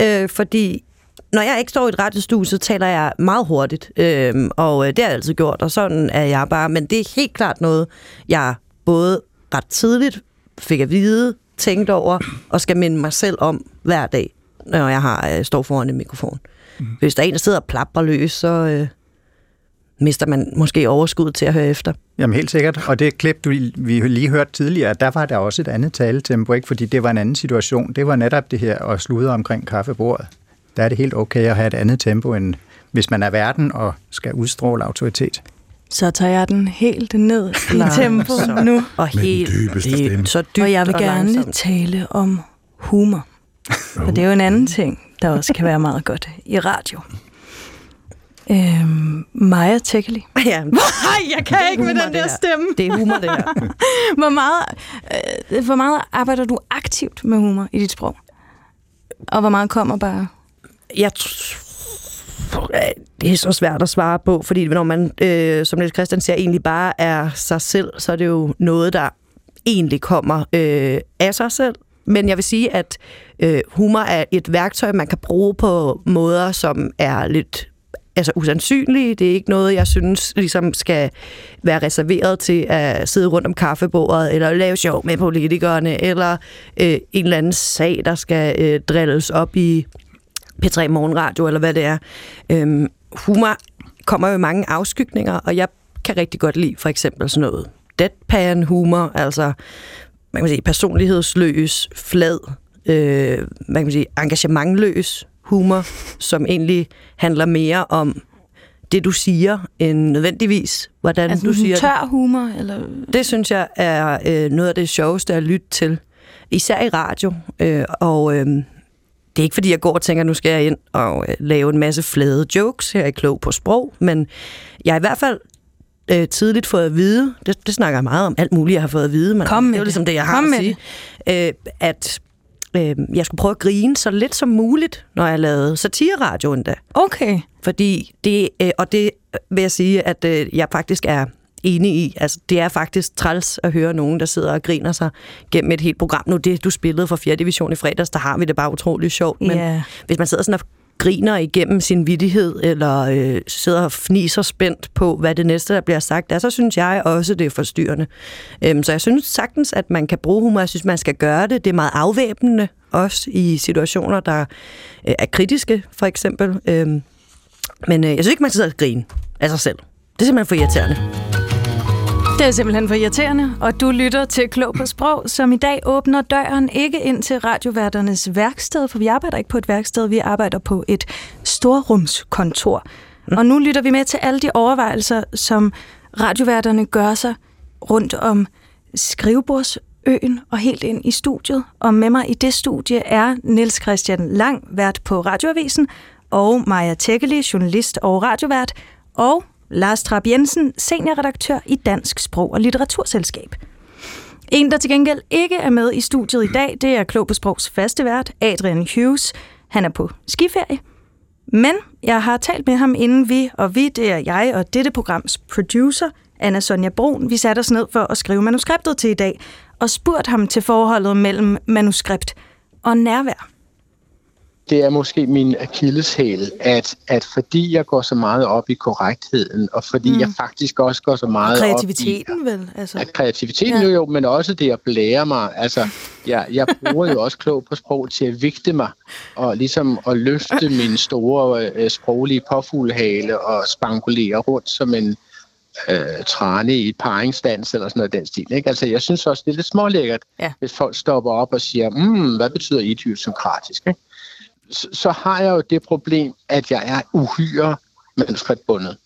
Speaker 4: øh, fordi når jeg ikke står i et radiostudie, så taler jeg meget hurtigt, øh, og øh, det har jeg altid gjort, og sådan er jeg bare. Men det er helt klart noget, jeg både ret tidligt fik at vide, tænkt over, og skal minde mig selv om hver dag, når jeg har øh, står foran en mikrofon. Mm. Hvis der er en, der sidder og plapper løs, så øh, mister man måske overskud til at høre efter.
Speaker 5: Jamen helt sikkert, og det klip, du, vi lige hørte tidligere, der var der også et andet taletempo, ikke? fordi det var en anden situation. Det var netop det her at sludre omkring kaffebordet. Der er det helt okay at have et andet tempo, end hvis man er verden og skal udstråle autoritet.
Speaker 1: Så tager jeg den helt ned i tempo nu.
Speaker 4: Og helt,
Speaker 3: stemme.
Speaker 4: så dybt
Speaker 1: Og jeg vil
Speaker 4: og
Speaker 1: gerne
Speaker 4: langsomt.
Speaker 1: tale om humor. For det er jo en anden ting, der også kan være meget godt i radio. Øhm, Maja Tekeli. [laughs]
Speaker 4: Ja,
Speaker 1: Nej, jeg kan ikke med
Speaker 4: humor,
Speaker 1: den
Speaker 4: det
Speaker 1: der stemme.
Speaker 4: det er humor, det her. [laughs]
Speaker 1: Hvor meget, øh, hvor meget arbejder du aktivt med humor i dit sprog? Og hvor meget kommer bare...
Speaker 4: Jeg det er så svært at svare på, fordi når man, øh, som Niels Christian siger, egentlig bare er sig selv, så er det jo noget, der egentlig kommer øh, af sig selv. Men jeg vil sige, at øh, humor er et værktøj, man kan bruge på måder, som er lidt altså usandsynlige. Det er ikke noget, jeg synes ligesom skal være reserveret til at sidde rundt om kaffebordet, eller lave sjov med politikerne, eller øh, en eller anden sag, der skal øh, drilles op i P3 Morgenradio, eller hvad det er. Øhm, humor kommer jo i mange afskygninger, og jeg kan rigtig godt lide for eksempel sådan noget deadpan humor, altså man kan sige personlighedsløs, flad, øh, man kan sige engagementløs humor, som egentlig handler mere om det, du siger, end nødvendigvis, hvordan
Speaker 1: Altså
Speaker 4: du siger det.
Speaker 1: tør humor? Eller...
Speaker 4: Det synes jeg er øh, noget af det sjoveste at lytte til. Især i radio. Øh, og øh, det er ikke fordi, jeg går og tænker, nu skal jeg ind og øh, lave en masse flade jokes her i Klog på Sprog, men jeg har i hvert fald øh, tidligt fået at vide, det, det snakker jeg meget om, alt muligt jeg har fået at vide, men
Speaker 1: Kom
Speaker 4: det er jo
Speaker 1: det.
Speaker 4: ligesom det, jeg har
Speaker 1: Kom
Speaker 4: at sige, øh, at øh, jeg skulle prøve at grine så lidt som muligt, når jeg lavede satireradio endda.
Speaker 1: Okay.
Speaker 4: Fordi det, øh, og det vil jeg sige, at øh, jeg faktisk er enig i. Altså, det er faktisk træls at høre nogen, der sidder og griner sig gennem et helt program. Nu det, du spillede for 4. division i fredags, der har vi det bare utroligt sjovt. Men
Speaker 1: Ja.
Speaker 4: hvis man sidder sådan og griner igennem sin vidtighed, eller øh, sidder og fniser spændt på, hvad det næste, der bliver sagt, er, så synes jeg også, det er forstyrrende. Øhm, så jeg synes sagtens, at man kan bruge humor. Jeg synes, man skal gøre det. Det er meget afvæbnende, også i situationer, der øh, er kritiske, for eksempel. Øhm, men øh, jeg synes ikke, man skal sidde og grine af sig selv. Det er simpelthen for irriterende.
Speaker 1: Det er simpelthen for irriterende, og du lytter til Klog på Sprog, som i dag åbner døren ikke ind til radioværternes værksted, for vi arbejder ikke på et værksted, vi arbejder på et storrumskontor. Og nu lytter vi med til alle de overvejelser, som radioværterne gør sig rundt om skrivebordsøen og helt ind i studiet. Og med mig i det studie er Niels Christian Lang, vært på Radioavisen, og Maja Tækkeli, journalist og radiovært, og Lars Trap Jensen, seniorredaktør i Dansk Sprog og Litteraturselskab. En, der til gengæld ikke er med i studiet i dag, det er Klog på Sprogs faste vært, Adrian Hughes. Han er på skiferie. Men jeg har talt med ham, inden vi, og vi, det er jeg og dette programs producer, Anna Sonja Brun, vi satte os ned for at skrive manuskriptet til i dag, og spurgte ham til forholdet mellem manuskript og nærvær
Speaker 2: det er måske min akilleshæl, at, at fordi jeg går så meget op i korrektheden, og fordi mm. jeg faktisk også går så meget op i...
Speaker 1: Kreativiteten vel? Altså.
Speaker 2: Ja, kreativiteten ja. jo, jo, men også det at blære mig. Altså, jeg, jeg [laughs] bruger jo også klog på sprog til at vigte mig, og ligesom at løfte [laughs] min store øh, sproglige påfuglehale og spankulere rundt som en øh, trane i et paringsdans eller sådan noget den stil. Ikke? Altså, jeg synes også, det er lidt smålækkert,
Speaker 1: Ja.
Speaker 2: hvis folk stopper op og siger, mm, hvad betyder idiosynkratisk? Ikke? Så, har jeg jo det problem, at jeg er uhyre manuskriptbundet.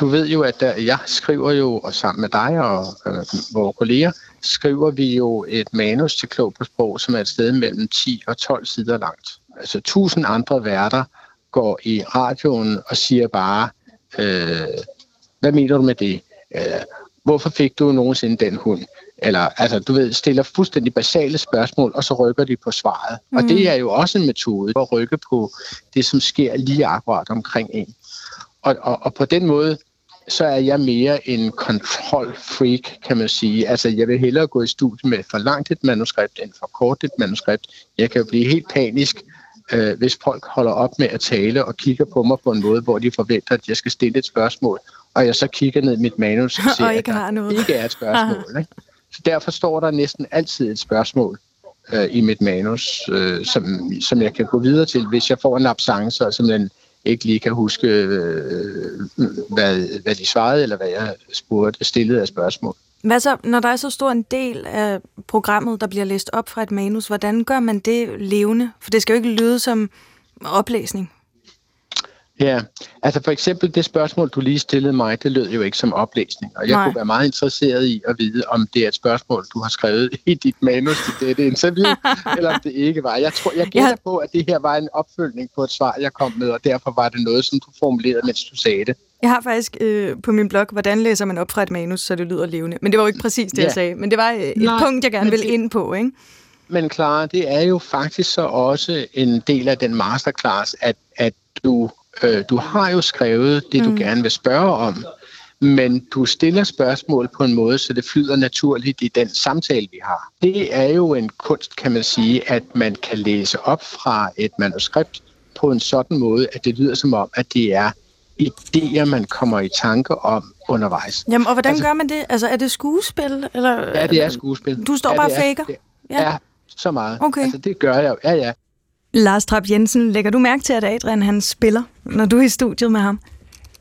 Speaker 2: Du ved jo, at der, jeg skriver jo, og sammen med dig og øh, vores kolleger, skriver vi jo et manus til Klog på Sprog, som er et sted mellem 10 og 12 sider langt. Altså tusind andre værter går i radioen og siger bare, øh, hvad mener du med det? Øh, hvorfor fik du nogensinde den hund? Eller, altså, du ved, stiller fuldstændig basale spørgsmål, og så rykker de på svaret. Mm. Og det er jo også en metode at rykke på det, som sker lige akkurat omkring en. Og, og, og på den måde, så er jeg mere en kontrolfreak, kan man sige. Altså, jeg vil hellere gå i studie med for langt et manuskript, end for kort et manuskript. Jeg kan jo blive helt panisk, øh, hvis folk holder op med at tale og kigger på mig på en måde, hvor de forventer, at jeg skal stille et spørgsmål, og jeg så kigger ned i mit manus og [laughs] ser,
Speaker 1: Og ikke
Speaker 2: at
Speaker 1: har
Speaker 2: der
Speaker 1: noget.
Speaker 2: ikke er et [laughs] spørgsmål. Ikke? Så derfor står der næsten altid et spørgsmål øh, i mit manus, øh, som, som jeg kan gå videre til, hvis jeg får en absence, og simpelthen ikke lige kan huske, øh, hvad, hvad de svarede, eller hvad jeg spurgte, stillede af spørgsmål.
Speaker 1: Hvad så, når der er så stor en del af programmet, der bliver læst op fra et manus, hvordan gør man det levende? For det skal jo ikke lyde som oplæsning.
Speaker 2: Ja, altså for eksempel det spørgsmål, du lige stillede mig, det lød jo ikke som oplæsning, og jeg
Speaker 1: Nej.
Speaker 2: kunne være meget interesseret i at vide, om det er et spørgsmål, du har skrevet [laughs] i dit manus til dette interview, [laughs] eller om det ikke var. Jeg tror, jeg gætter
Speaker 1: Ja.
Speaker 2: på, at det her var en opfølgning på et svar, jeg kom med, og derfor var det noget, som du formulerede, mens du sagde det.
Speaker 1: Jeg har faktisk øh, på min blog, hvordan læser man op fra et manus, så det lyder levende. Men det var jo ikke præcis det,
Speaker 2: Ja.
Speaker 1: jeg sagde. Men det var øh, et
Speaker 2: Nej,
Speaker 1: punkt, jeg gerne ville
Speaker 2: det-
Speaker 1: ind på, ikke?
Speaker 2: Men Clara, det er jo faktisk så også en del af den masterclass, at, at du, øh, du har jo skrevet det, du mm. gerne vil spørge om, men du stiller spørgsmål på en måde, så det flyder naturligt i den samtale, vi har. Det er jo en kunst, kan man sige, at man kan læse op fra et manuskript på en sådan måde, at det lyder som om, at det er idéer, man kommer i tanke om undervejs.
Speaker 1: Jamen, og hvordan
Speaker 2: Altså-
Speaker 1: gør man det? Altså, er det skuespil? Eller,
Speaker 2: Ja, det er skuespil.
Speaker 1: Du står
Speaker 2: ja,
Speaker 1: bare og
Speaker 2: er-
Speaker 1: faker?
Speaker 2: det-
Speaker 1: Ja.
Speaker 2: Ja, så meget.
Speaker 1: Okay.
Speaker 2: Altså, det gør jeg jo. Ja, ja.
Speaker 1: Lars Trapp Jensen, lægger du mærke til, at Adrian han spiller, når du er i studiet med ham?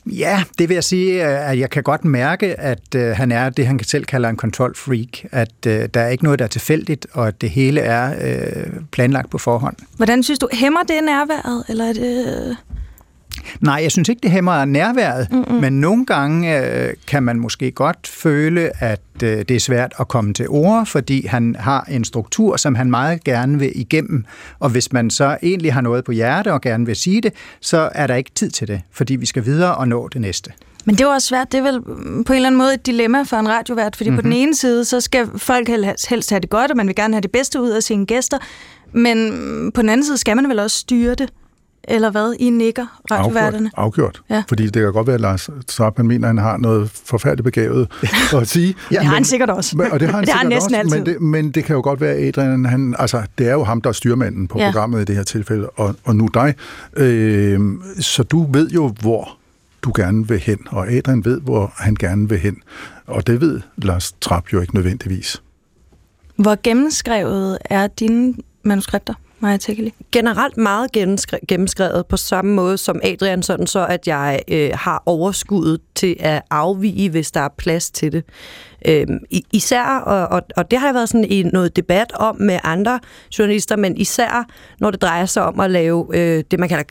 Speaker 5: Ja, det vil jeg sige, at jeg kan godt mærke, at øh, han er det, han selv kalder en kontrolfreak. At øh, der er ikke noget, der er tilfældigt, og at det hele er øh, planlagt på forhånd.
Speaker 1: Hvordan synes du, hæmmer det nærværet? Eller er det...
Speaker 5: Nej, jeg synes ikke, det hæmmer nærværet, Mm-mm. men nogle gange øh, kan man måske godt føle, at øh, det er svært at komme til ord, fordi han har en struktur, som han meget gerne vil igennem. Og hvis man så egentlig har noget på hjerte og gerne vil sige det, så er der ikke tid til det, fordi vi skal videre og nå det næste.
Speaker 1: Men det er også svært. Det er vel på en eller anden måde et dilemma for en radiovært, fordi mm-hmm. på den ene side, så skal folk helst have det godt, og man vil gerne have det bedste ud af sine gæster, men på den anden side skal man vel også styre det. Eller hvad? I nikker, radioværterne?
Speaker 3: Afgjort.
Speaker 1: Ja.
Speaker 3: Ja. Fordi det kan godt være, at Lars Trapp, han mener, han har noget forfærdeligt begavet [laughs] at sige.
Speaker 1: Det har han sikkert også.
Speaker 3: Men, og det har han,
Speaker 1: Det har han
Speaker 3: sikkert
Speaker 1: næsten
Speaker 3: også,
Speaker 1: altid.
Speaker 3: Men det, men det kan jo godt være, at Adrian, han, altså, det er jo ham, der er styrmanden på
Speaker 1: Ja.
Speaker 3: ja. programmet i det her tilfælde, og, og nu dig. Øh, så du ved jo, hvor du gerne vil hen, og Adrian ved, hvor han gerne vil hen. Og det ved Lars Trapp jo ikke nødvendigvis.
Speaker 1: Hvor gennemskrevet er dine manuskripter, Maja Tekeli?
Speaker 4: generelt meget gennemskre- gennemskrevet på samme måde som Adrian, sådan så at jeg øh, har overskuddet til at afvige, hvis der er plads til det. Øhm, især, og, og, og det har jeg været sådan i noget debat om med andre journalister, men især når det drejer sig om at lave øh, det, man kalder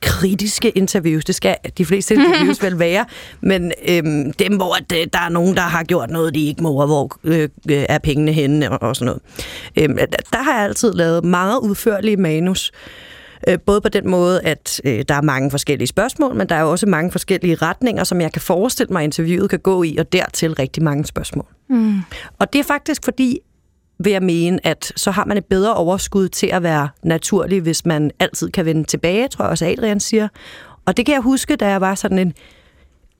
Speaker 4: kritiske interviews. Det skal de fleste interviews [laughs] vel være, men øhm, dem, hvor at, øh, der er nogen, der har gjort noget, de ikke må, og hvor øh, øh, er pengene henne og, og sådan noget. Øhm, der, der har jeg altid lavet meget udførlige manus, Øh, Både på den måde, at øh, der er mange forskellige spørgsmål, men der er også mange forskellige retninger, som jeg kan forestille mig, interviewet kan gå i, og dertil rigtig mange spørgsmål.
Speaker 1: Mm.
Speaker 4: Og det er faktisk fordi, vil jeg mene, at så har man et bedre overskud til at være naturlig, hvis man altid kan vende tilbage, tror jeg også Adrian siger. Og det kan jeg huske, da jeg var sådan en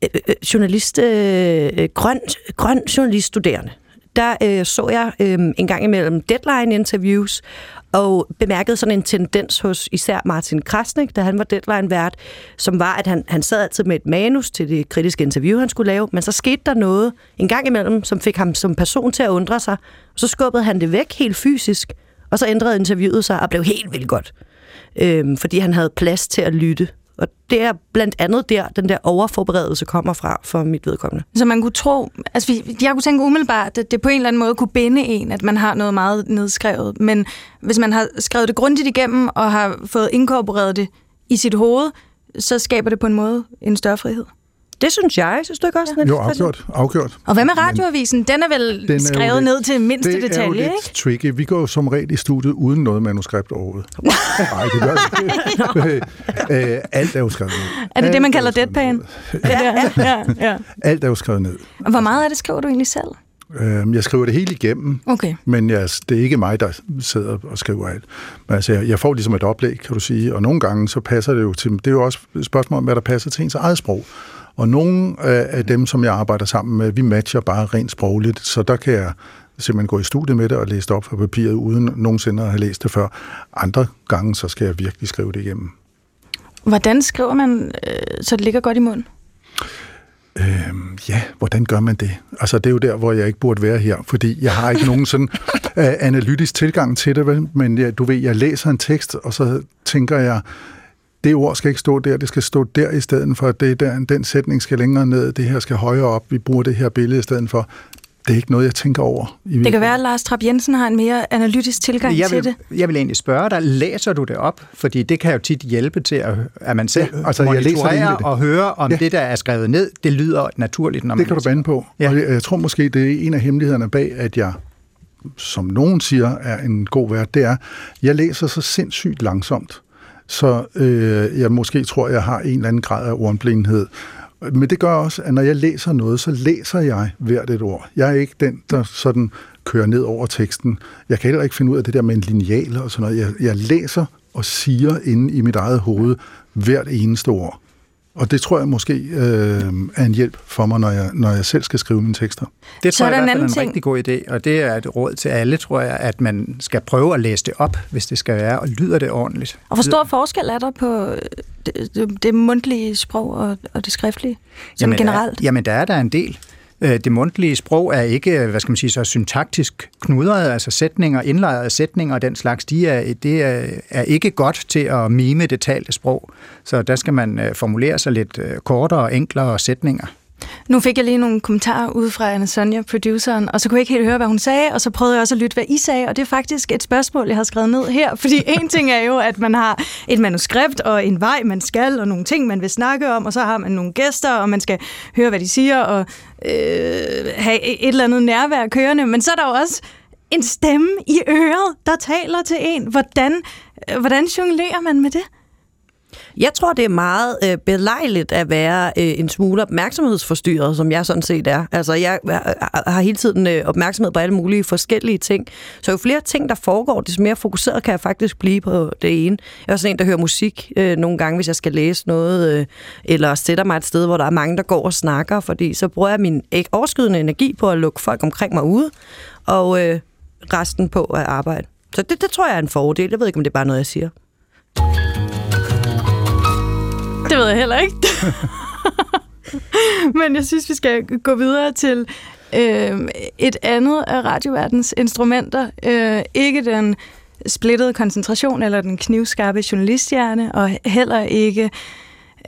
Speaker 4: øh, øh, journalist, øh, grøn, grøn journaliststuderende. Der øh, så jeg øh, en gang imellem deadline-interviews, og bemærkede sådan en tendens hos især Martin Krasnik, da han var deadline-vært, som var, at han, han sad altid med et manus til det kritiske interview, han skulle lave, men så skete der noget en gang imellem, som fik ham som person til at undre sig, og så skubbede han det væk helt fysisk, og så ændrede interviewet sig og blev helt vildt godt, øhm, fordi han havde plads til at lytte. Og det er blandt andet der, den der overforberedelse kommer fra for mit vedkommende.
Speaker 1: Så man kunne tro, altså jeg kunne tænke umiddelbart, at det på en eller anden måde kunne binde en, at man har noget meget nedskrevet. Men hvis man har skrevet det grundigt igennem og har fået inkorporeret det i sit hoved, så skaber det på en måde en større frihed.
Speaker 4: Det synes jeg. Synes du ikke også? Niels
Speaker 3: Jo, afgjort. afgjort.
Speaker 1: Og hvad med radioavisen? Den er vel
Speaker 3: Den er
Speaker 1: skrevet
Speaker 3: lidt-
Speaker 1: ned til mindste
Speaker 3: det
Speaker 1: detalje,
Speaker 3: er jo
Speaker 1: ikke?
Speaker 3: lidt tricky. Vi går jo som regel i studiet uden noget manuskript overhovedet. [laughs] Nej, det gør vi ikke. Øh, Alt er jo skrevet ned.
Speaker 1: Er det det,
Speaker 3: Alt
Speaker 1: man
Speaker 3: jo
Speaker 1: kalder deadpan?
Speaker 3: ned.
Speaker 1: Ja, ja, ja.
Speaker 3: Alt er jo skrevet ned.
Speaker 1: Og Hvor meget af det skriver du egentlig selv?
Speaker 3: Øhm, Jeg skriver det hele igennem,
Speaker 1: Okay.
Speaker 3: men jeg, det er ikke mig, der sidder og skriver alt. Men altså, jeg- jeg får ligesom et oplæg, kan du sige, og nogle gange så passer det jo til, det er jo også et spørgsmål om, hvad der passer til ens eget sprog. Og nogle af dem, som jeg arbejder sammen med, vi matcher bare rent sprogligt, så der kan jeg simpelthen gå i studiet med det og læse det op på papiret, uden nogensinde at have læst det før. Andre gange, så skal jeg virkelig skrive det igennem.
Speaker 1: Hvordan skriver man, øh, så det ligger godt i munden?
Speaker 3: Øhm, ja, hvordan gør man det? Altså, det er jo der, hvor jeg ikke burde være her, fordi jeg har ikke nogen sådan [laughs] øh, analytisk tilgang til det, vel? men jeg, du ved, jeg læser en tekst, og så tænker jeg, det ord skal ikke stå der, det skal stå der i stedet for, det er der, den sætning skal længere ned, det her skal højere op, vi bruger det her billede i stedet for. Det er ikke noget, jeg tænker over. I
Speaker 1: Det kan være, at Lars Trapp Jensen har en mere analytisk tilgang
Speaker 5: Jeg
Speaker 1: til
Speaker 5: vil,
Speaker 1: det.
Speaker 5: jeg vil egentlig spørge dig, læser du det op? Fordi det kan jo tit hjælpe til, at, at man selv
Speaker 3: Ja, altså,
Speaker 5: altså,
Speaker 3: jeg læser det
Speaker 5: og hører, om
Speaker 3: Ja.
Speaker 5: det, der er skrevet ned, det lyder naturligt, når man
Speaker 3: Det kan du bande på.
Speaker 5: Ja.
Speaker 3: Og jeg, jeg tror måske, det er en af hemmelighederne bag, at jeg, som nogen siger, er en god vært, det er, jeg læser så sindssygt langsomt. Så øh, jeg måske tror, jeg har en eller anden grad af ordblindhed. Men det gør også, at når jeg læser noget, så læser jeg hvert et ord. Jeg er ikke den, der sådan kører ned over teksten. Jeg kan heller ikke finde ud af det der med en lineal og sådan noget. Jeg, jeg læser og siger inde i mit eget hoved hvert eneste ord. Og det tror jeg måske øh, er en hjælp for mig, når jeg, når jeg selv skal skrive mine tekster.
Speaker 5: Det
Speaker 1: Så
Speaker 5: tror
Speaker 1: er
Speaker 5: jeg i
Speaker 1: en
Speaker 5: hvert fald er en
Speaker 1: ting.
Speaker 5: rigtig god idé, og det er et råd til alle, tror jeg, at man skal prøve at læse det op, hvis det skal være, og lyder det ordentligt.
Speaker 1: Og hvor stor forskel er der på øh, det, det, det mundtlige sprog og, og det skriftlige? Sådan
Speaker 5: Jamen,
Speaker 1: generelt?
Speaker 5: Der, jamen, der er der en del. Øh, det mundtlige sprog er ikke, hvad skal man sige, så syntaktisk knudret, altså sætninger, indlejrede sætninger og den slags, de er, det er, er ikke godt til at mime det talte sprog. Så der skal man øh, formulere sig lidt øh, kortere og enklere sætninger.
Speaker 1: Nu fik jeg lige nogle kommentarer ud fra Anna Sonja, produceren, og så kunne jeg ikke helt høre, hvad hun sagde, og så prøvede jeg også at lytte, hvad I sagde, og det er faktisk et spørgsmål, jeg har skrevet ned her, [laughs] fordi en ting er jo, at man har et manuskript og en vej, man skal, og nogle ting, man vil snakke om, og så har man nogle gæster, og man skal høre, hvad de siger, og øh, have et eller andet nærvær kørende, men så er der jo også en stemme i øret, der taler til en. Hvordan, øh, hvordan jonglerer man med det?
Speaker 4: Jeg tror, det er meget øh, belejligt at være øh, en smule opmærksomhedsforstyrret, som jeg sådan set er. Altså, jeg øh, øh, har- hele tiden øh, opmærksomhed på alle mulige forskellige ting. Så jo flere ting, der foregår, desto mere fokuseret kan jeg faktisk blive på det ene. Jeg er også en, der hører musik øh, nogle gange, hvis jeg skal læse noget, øh, eller sætter mig et sted, hvor der er mange, der går og snakker, fordi så bruger jeg min ikke overskydende energi på at lukke folk omkring mig ude, og øh, resten på at arbejde. Så det, det tror jeg er en fordel. Jeg ved ikke, om det er bare noget, jeg siger.
Speaker 1: Det ved jeg heller ikke. [laughs] Men jeg synes, vi skal gå videre til øh, et andet af radioverdens instrumenter. Øh, ikke den splittede koncentration eller den knivskarpe journalisthjerne, og heller ikke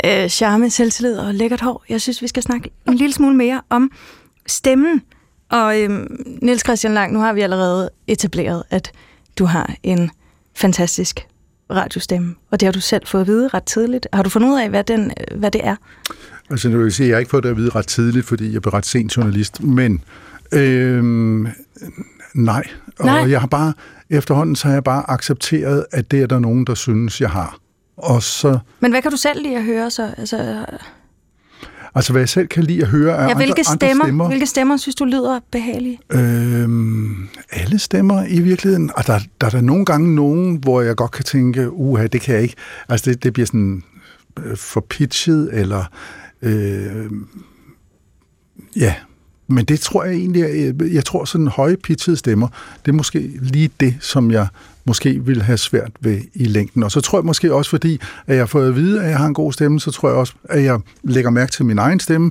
Speaker 1: øh, charme, selvtillid og lækkert hår. Jeg synes, vi skal snakke en lille smule mere om stemmen. Og øh, Niels Christian Lang, nu har vi allerede etableret, at du har en fantastisk radiostemme, og det har du selv fået at vide ret tidligt. Har du fundet ud af, hvad, den, hvad det er?
Speaker 3: Altså, nu vil jeg sige, jeg har ikke fået det at vide ret tidligt, fordi jeg blev ret sent journalist, men øhm, nej. Og
Speaker 1: Nej.
Speaker 3: jeg har bare, efterhånden så har jeg bare accepteret, at det er der nogen, der synes, jeg har. Og så,
Speaker 1: Men hvad kan du selv lide at høre så? Altså,
Speaker 3: altså hvad jeg selv kan lide at høre af
Speaker 1: ja,
Speaker 3: andre,
Speaker 1: hvilke,
Speaker 3: andre
Speaker 1: stemmer,
Speaker 3: stemmer.
Speaker 1: hvilke stemmer synes du lyder behagelige?
Speaker 3: Øhm, alle stemmer i virkeligheden. Og der, der er der nogle gange nogen, hvor jeg godt kan tænke, uha, det kan jeg ikke. Altså det, det bliver sådan øh, for pitchet, eller øh, ja, men det tror jeg egentlig, jeg, jeg tror sådan høje pitchede stemmer, det er måske lige det, som jeg måske vil have svært ved i længden. Og så tror jeg måske også, fordi at jeg har fået at vide, at jeg har en god stemme, så tror jeg også, at jeg lægger mærke til min egen stemme,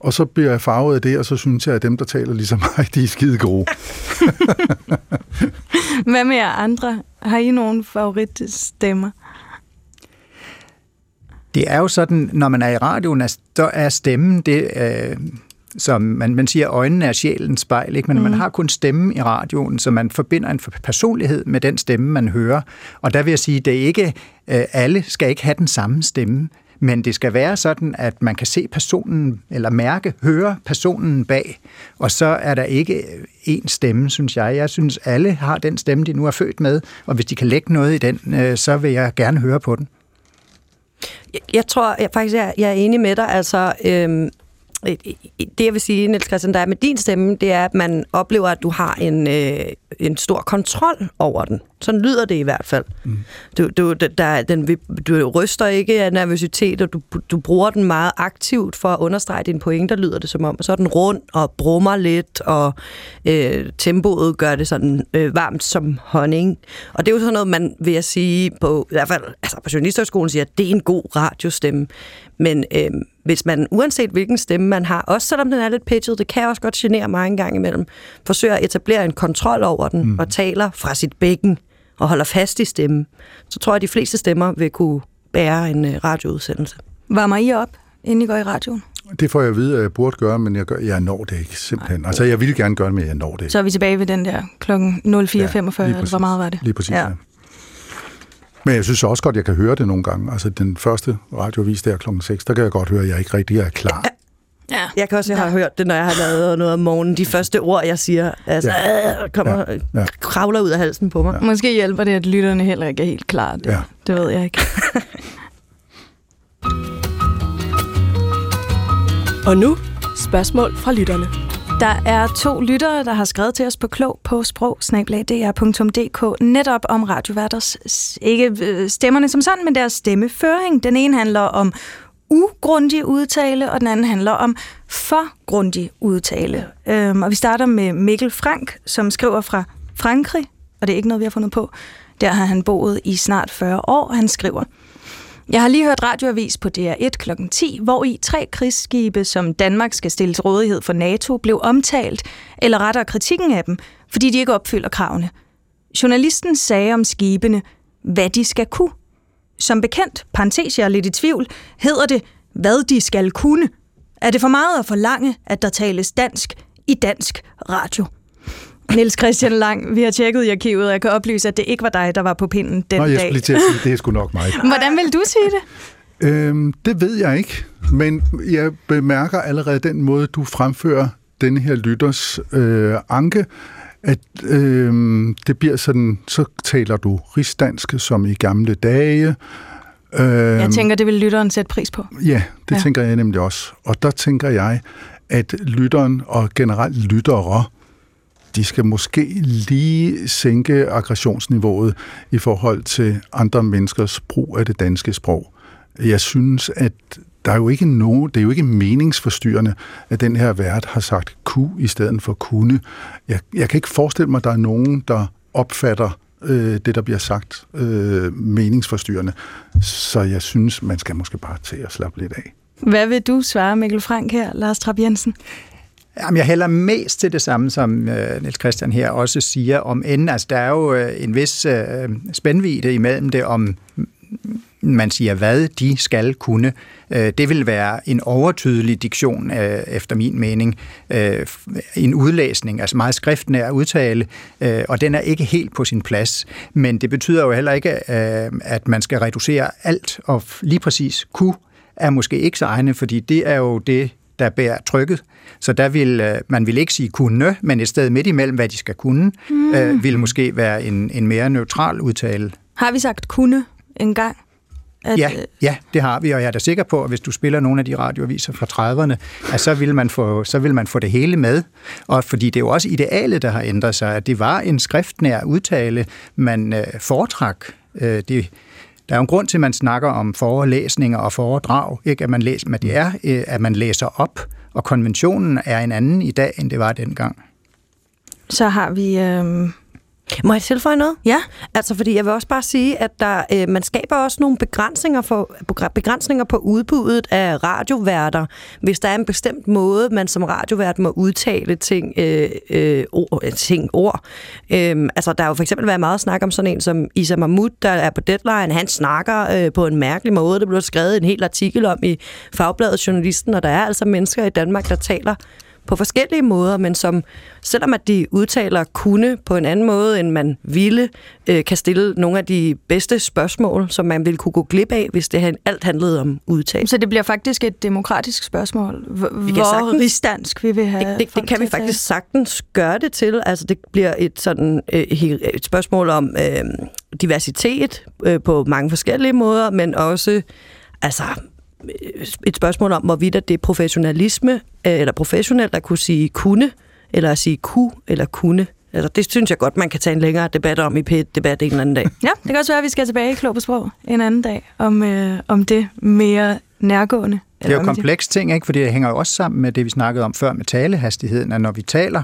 Speaker 3: og så bliver jeg farvet af det, og så synes jeg, at dem, der taler ligesom mig, de er skide gode. [laughs]
Speaker 1: Hvad med jer andre? Har I nogle favoritstemmer?
Speaker 5: Det er jo sådan, når man er i radioen, at så er stemmen det, øh, som man, man siger, øjnene er sjælens spejl, ikke? men mm. man har kun stemmen i radioen, så man forbinder en personlighed med den stemme, man hører. Og der vil jeg sige, det er ikke, øh, alle skal ikke have den samme stemme, men det skal være sådan, at man kan se personen, eller mærke, høre personen bag, og så er der ikke én stemme, synes jeg. Jeg synes, alle har den stemme, de nu er født med, og hvis de kan lægge noget i den, øh, så vil jeg gerne høre på den.
Speaker 4: Jeg, jeg tror jeg, faktisk, jeg, jeg er enig med dig. Altså, øhm, det jeg vil sige, Niels Christian, der er med din stemme, det er, at man oplever, at du har en, øh, en stor kontrol over den. Sådan lyder det i hvert fald. Mm. Du, du, der, den, du ryster ikke af nervøsitet, og du, du bruger den meget aktivt for at understrege dine pointer, lyder det som om. Og så er den rund og brummer lidt, og øh, tempoet gør det sådan øh, varmt som honning. Og det er jo sådan noget, man vil jeg sige, på, i hvert fald altså på Journalisterskolen siger, at det er en god radiostemme. Men øh, hvis man, uanset hvilken stemme man har, også selvom den er lidt pitchet, det kan også godt genere mig en gang imellem, forsøger at etablere en kontrol over den, mm. og taler fra sit bækken, og holder fast i stemmen, så tror jeg, at de fleste stemmer vil kunne bære en øh, radioudsendelse.
Speaker 1: Varmer I op, inden I går i radioen?
Speaker 3: Det får jeg at vide, at jeg burde gøre, men jeg, gør, jeg når det ikke simpelthen. Nej. Altså, jeg ville gerne gøre det, men jeg når det ikke.
Speaker 1: Så er vi tilbage ved den der klokken 04.45, ja, eller hvor meget var det?
Speaker 3: Lige præcis, ja. ja. Men jeg synes også godt, jeg kan høre det nogle gange. Altså, den første radiovis der klokken 6, der kan jeg godt høre, at jeg ikke rigtig er klar.
Speaker 4: Ja. Jeg kan også, jeg har hørt det, når jeg har lavet noget om morgenen. De første ord, jeg siger, altså, ja. øh, kommer, ja. Ja. kravler ud af halsen på mig.
Speaker 1: Ja. Måske hjælper det, at lytterne heller ikke er helt klar. Det, ja. det ved jeg ikke. [laughs]
Speaker 10: Og nu, spørgsmål fra lytterne.
Speaker 1: Der er to lyttere, der har skrevet til os på klog på sprog netop om radioværters, ikke øh, stemmerne som sådan, men deres stemmeføring. Den ene handler om ugrundig udtale, og den anden handler om for grundig udtale. Øhm, og vi starter med Mikkel Frank, som skriver fra Frankrig, og det er ikke noget, vi har fundet på. Der har han boet i snart 40 år. Han skriver, jeg har lige hørt radioavis på DR1 kl. 10, hvor i tre krigsskibe, som Danmark skal stille til rådighed for NATO, blev omtalt, eller rettere kritikken af dem, fordi de ikke opfylder kravene. Journalisten sagde om skibene, hvad de skal kunne. Som bekendt, parentes jeg er lidt i tvivl, hedder det, hvad de skal kunne. Er det for meget at forlange, at der tales dansk i dansk radio? Niels Christian Lang, vi har tjekket i arkivet, og jeg kan oplyse, at det ikke var dig, der var på pinden den
Speaker 3: Nå, jeg
Speaker 1: dag.
Speaker 3: skulle til at sige, det er sgu nok mig. [laughs]
Speaker 1: Hvordan vil du sige det?
Speaker 3: Øhm, det ved jeg ikke, men jeg bemærker allerede den måde, du fremfører denne her lytters øh, anke, at øh, det bliver sådan, så taler du rigsdansk som i gamle dage, Øh,
Speaker 1: Jeg tænker, det vil lytteren sætte pris på.
Speaker 3: Ja, det
Speaker 1: ja.
Speaker 3: tænker jeg nemlig også. Og der tænker jeg, at lytteren og generelt lyttere, de skal måske lige sænke aggressionsniveauet i forhold til andre menneskers brug af det danske sprog. Jeg synes, at der er jo ikke nogen, det er jo ikke meningsforstyrrende, at den her vært har sagt ku i stedet for kunne. Jeg, jeg kan ikke forestille mig, at der er nogen, der opfatter øh, det, der bliver sagt, øh, meningsforstyrrende. Så jeg synes, man skal måske bare til at slappe lidt af.
Speaker 1: Hvad vil du svare, Mikkel Frank her, Lars Trapp Jensen?
Speaker 5: Jamen, jeg hælder mest til det samme, som øh, Niels Christian her også siger om enden. Altså, der er jo øh, en vis øh, spændvidde imellem det, om man siger, hvad de skal kunne. Øh, det vil være en overtydelig diktion, øh, efter min mening. Øh, en udlæsning, altså meget skriftnær udtale, øh, og den er ikke helt på sin plads. Men det betyder jo heller ikke, øh, at man skal reducere alt, og lige præcis kunne er måske ikke så egne, fordi det er jo det, der bærer trykket. Så der vil øh, man vil ikke sige kunne, men et sted midt imellem, hvad de skal kunne, mm. øh, vil måske være en, en mere neutral udtale.
Speaker 1: Har vi sagt kunne en gang? At,
Speaker 5: Ja,
Speaker 1: øh,
Speaker 5: ja, det har vi, og jeg er da sikker på, at hvis du spiller nogle af de radioaviser fra 30'erne, at så vil, man få, så vil man få det hele med. Og fordi det er jo også idealet, der har ændret sig, at det var en skriftnær udtale, man øh, foretrak. Øh, det, der er jo en grund til, at man snakker om forelæsninger og foredrag, ikke? At, man læser, men det er, øh, at man læser op, og konventionen er en anden i dag, end det var dengang.
Speaker 1: Så har vi... Øh,
Speaker 4: må jeg tilføje noget?
Speaker 1: Ja.
Speaker 4: Altså, fordi jeg vil også bare sige, at der, øh, man skaber også nogle begrænsninger, for, begrænsninger på udbuddet af radioværter, hvis der er en bestemt måde, man som radiovært må udtale ting, øh, øh, ord, øh, ting ord. Øh, altså, der er jo for eksempel været meget snak om sådan en som Isa Mahmoud, der er på Deadline. Han snakker øh, på en mærkelig måde. Det blev skrevet en hel artikel om i Fagbladet Journalisten, og der er altså mennesker i Danmark, der taler på forskellige måder, men som, selvom at de udtaler kunne på en anden måde, end man ville, øh, kan stille nogle af de bedste spørgsmål, som man ville kunne gå glip af, hvis det alt handlede om udtale.
Speaker 1: så det bliver faktisk et demokratisk spørgsmål. Hvor,
Speaker 4: kan
Speaker 1: hvor
Speaker 4: sagtens-
Speaker 1: rigsdansk vi vil have
Speaker 4: Det, det, kan vi faktisk sagtens gøre det til. Altså, det bliver et, sådan, øh, et spørgsmål om øh, diversitet øh, på mange forskellige måder, men også altså, et spørgsmål om, hvorvidt at det er professionalisme, øh, eller professionelt at kunne sige kunne, eller at sige ku, eller kunne. Altså, det synes jeg godt, man kan tage en længere debat om i P1-debat en eller anden dag.
Speaker 1: Ja, det kan også være, at vi skal tilbage i Klog på Sprog en anden dag om, øh, om det mere nærgående.
Speaker 5: Det er jo
Speaker 1: om
Speaker 5: kompleks ting, ikke? fordi det hænger jo også sammen med det, vi snakkede om før med talehastigheden, at når vi taler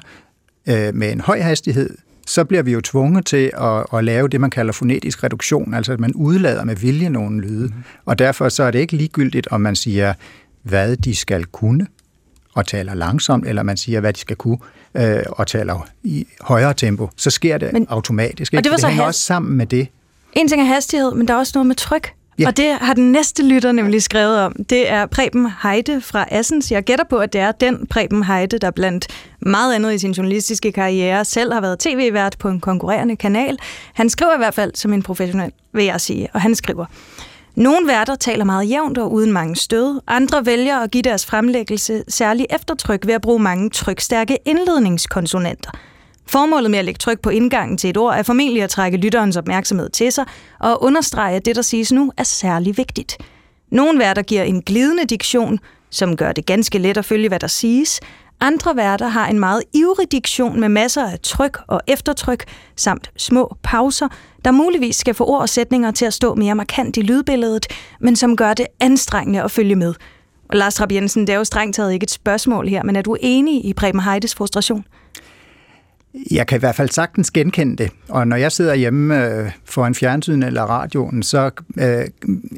Speaker 5: øh, med en høj hastighed, så bliver vi jo tvunget til at, at lave det, man kalder fonetisk reduktion, altså at man udlader med vilje nogle lyde. Mm. Og derfor så er det ikke ligegyldigt, om man siger, hvad de skal kunne, og taler langsomt, eller man siger, hvad de skal kunne, øh, og taler i højere tempo. Så sker det
Speaker 1: Men-
Speaker 5: automatisk.
Speaker 1: og
Speaker 5: Ikke?
Speaker 1: det var
Speaker 5: det
Speaker 1: så
Speaker 5: hænger
Speaker 1: has-
Speaker 5: også sammen med det.
Speaker 1: En ting er hastighed, men der er også noget med tryk. Ja. Og det har den næste lytter nemlig skrevet om. Det er Preben Heide fra Assens. Jeg gætter på, at det er den Preben Heide, der blandt meget andet i sin journalistiske karriere selv har været tv-vært på en konkurrerende kanal. Han skriver i hvert fald som en professionel, vil jeg sige. Og han skriver, nogle værter taler meget jævnt og uden mange stød. Andre vælger at give deres fremlæggelse særlig eftertryk ved at bruge mange trykstærke indledningskonsonanter. Formålet med at lægge tryk på indgangen til et ord er formentlig at trække lytterens opmærksomhed til sig og understrege, at det, der siges nu, er særlig vigtigt. Nogle værter giver en glidende diktion, som gør det ganske let at følge, hvad der siges. Andre værter har en meget ivrig diktion med masser af tryk og eftertryk, samt små pauser, der muligvis skal få ord og sætninger til at stå mere markant i lydbilledet, men som gør det anstrengende at følge med. Og Lars Trapp Jensen, det er jo strengt taget ikke et spørgsmål her, men er du enig i Preben Heides frustration?
Speaker 5: Jeg kan i hvert fald sagtens genkende det, og når jeg sidder hjemme øh, foran fjernsynet eller radioen, så øh,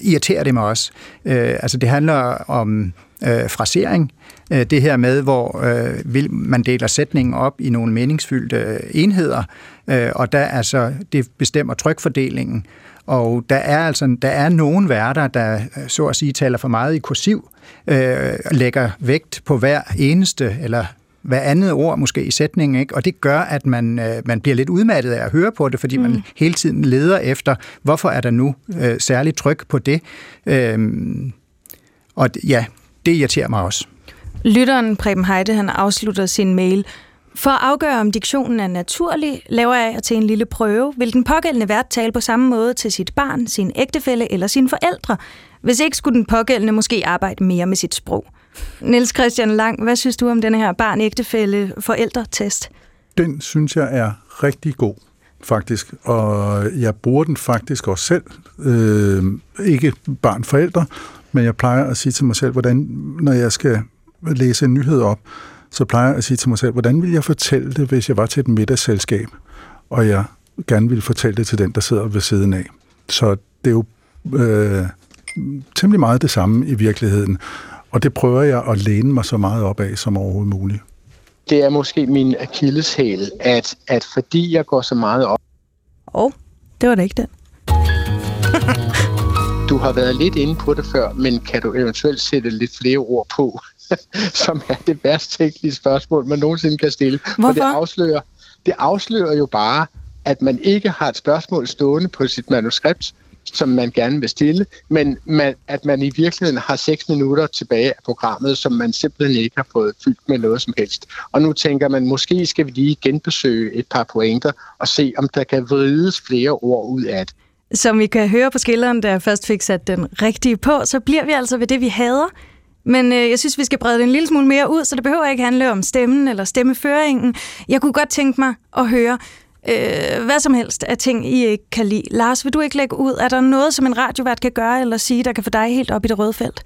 Speaker 5: irriterer det mig også. Øh, altså det handler om øh, frasering, øh, det her med, hvor øh, vil man deler sætningen op i nogle meningsfyldte enheder, øh, og der altså, det bestemmer trykfordelingen. Og der er altså der er nogle værter, der øh, så at sige taler for meget i kursiv, øh, lægger vægt på hver eneste eller hver andet ord måske i sætningen, ikke? og det gør, at man, øh, man bliver lidt udmattet af at høre på det, fordi mm. man hele tiden leder efter, hvorfor er der nu øh, særligt tryk på det. Øhm, og ja, det irriterer mig også.
Speaker 1: Lytteren Preben Heide, han afslutter sin mail. For at afgøre, om diktionen er naturlig, laver jeg til en lille prøve. Vil den pågældende vært tale på samme måde til sit barn, sin ægtefælle eller sine forældre? Hvis ikke, skulle den pågældende måske arbejde mere med sit sprog. Niels Christian Lang, hvad synes du om den her barn-ægtefælde-forældretest?
Speaker 3: Den synes jeg er rigtig god, faktisk. Og jeg bruger den faktisk også selv. Øh, ikke barn-forældre, men jeg plejer at sige til mig selv, hvordan, når jeg skal læse en nyhed op, så plejer jeg at sige til mig selv, hvordan vil jeg fortælle det, hvis jeg var til et middagsselskab, og jeg gerne ville fortælle det til den, der sidder ved siden af. Så det er jo øh, temmelig meget det samme i virkeligheden, og det prøver jeg at læne mig så meget op af som overhovedet muligt.
Speaker 2: Det er måske min akilleshæl, at, at fordi jeg går så meget op...
Speaker 1: Og oh, det var da ikke den. [laughs]
Speaker 2: du har været lidt inde på det før, men kan du eventuelt sætte lidt flere ord på? [laughs] som er det værst tænkelige spørgsmål, man nogensinde kan stille.
Speaker 1: Hvorfor?
Speaker 2: For det afslører, det afslører jo bare, at man ikke har et spørgsmål stående på sit manuskript, som man gerne vil stille, men man, at man i virkeligheden har seks minutter tilbage af programmet, som man simpelthen ikke har fået fyldt med noget som helst. Og nu tænker man, måske skal vi lige genbesøge et par pointer og se, om der kan vrides flere ord ud af det.
Speaker 1: Som vi kan høre på skilleren, da jeg først fik sat den rigtige på, så bliver vi altså ved det, vi hader, men øh, jeg synes, vi skal brede det en lille smule mere ud, så det behøver ikke handle om stemmen eller stemmeføringen. Jeg kunne godt tænke mig at høre øh, hvad som helst af ting, I ikke kan lide. Lars, vil du ikke lægge ud? Er der noget, som en radiovært kan gøre eller sige, der kan få dig helt op i det røde felt?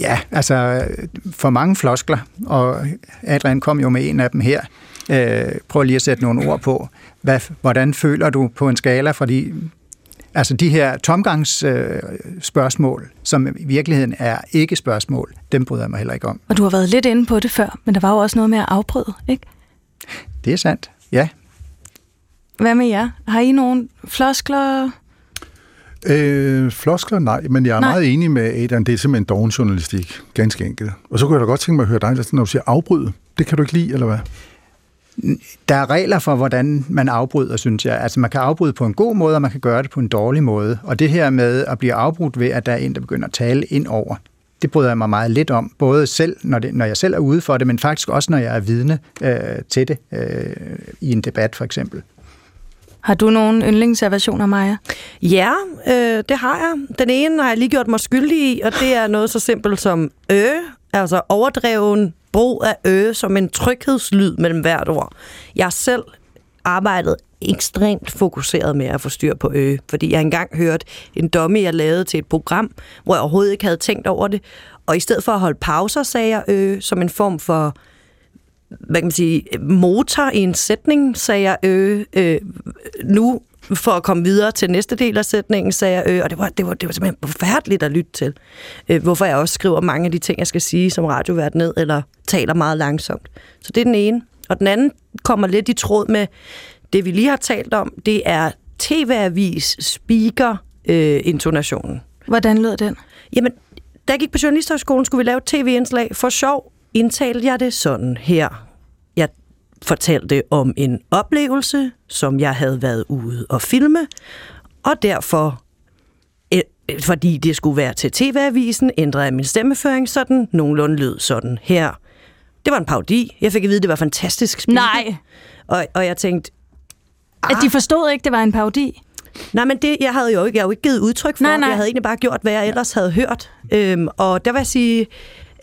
Speaker 5: Ja, altså for mange floskler, og Adrian kom jo med en af dem her. Øh, prøv lige at sætte nogle ord på. Hvad, hvordan føler du på en skala fra de Altså de her tomgangsspørgsmål, øh, som i virkeligheden er ikke spørgsmål, dem bryder jeg mig heller ikke om.
Speaker 1: Og du har været lidt inde på det før, men der var jo også noget med at afbryde, ikke?
Speaker 5: Det er sandt, ja.
Speaker 1: Hvad med jer? Har I nogle floskler?
Speaker 3: Øh, floskler, nej, men jeg er nej. meget enig med Adrian, det er simpelthen doven journalistik, ganske enkelt. Og så kunne jeg da godt tænke mig at høre dig, når du siger afbryde. Det kan du ikke lide, eller hvad?
Speaker 5: Der er regler for, hvordan man afbryder, synes jeg. Altså man kan afbryde på en god måde, og man kan gøre det på en dårlig måde. Og det her med at blive afbrudt ved, at der er en, der begynder at tale ind over, det bryder jeg mig meget lidt om. Både selv, når, det, når jeg selv er ude for det, men faktisk også, når jeg er vidne øh, til det øh, i en debat for eksempel.
Speaker 1: Har du nogen yndlingsaversioner, Maja?
Speaker 4: Ja, øh, det har jeg. Den ene har jeg lige gjort mig skyldig i, og det er noget så simpelt som ø, altså overdreven brug af ø som en tryghedslyd mellem hvert ord. Jeg selv arbejdet ekstremt fokuseret med at få styr på ø, fordi jeg engang hørte en domme, jeg lavede til et program, hvor jeg overhovedet ikke havde tænkt over det, og i stedet for at holde pauser, sagde jeg ø som en form for hvad kan man sige, motor i en sætning, sagde jeg ø. Øh, nu for at komme videre til næste del af sætningen, sagde jeg øh, og det var, det, var, det var simpelthen forfærdeligt at lytte til. Øh, hvorfor jeg også skriver mange af de ting, jeg skal sige som radiovært ned, eller taler meget langsomt. Så det er den ene. Og den anden kommer lidt i tråd med det, vi lige har talt om. Det er tv-avis speaker øh, intonationen.
Speaker 1: Hvordan lød den?
Speaker 4: Jamen, da jeg gik på Journalisterhøjskolen, skulle vi lave tv-indslag. For sjov indtalte jeg det sådan her fortalte om en oplevelse, som jeg havde været ude og filme, og derfor, øh, fordi det skulle være til TV-avisen, ændrede jeg min stemmeføring sådan, nogenlunde lød sådan her. Det var en parodi. Jeg fik at vide, at det var fantastisk spil.
Speaker 1: Nej.
Speaker 4: Og, og jeg tænkte...
Speaker 1: Ah, at de forstod ikke, det var en parodi?
Speaker 4: Nej, men det, jeg havde jo ikke, jeg havde jo ikke givet udtryk for.
Speaker 1: Nej, nej.
Speaker 4: Jeg havde egentlig bare gjort, hvad jeg ellers havde hørt. Øhm, og der vil jeg sige,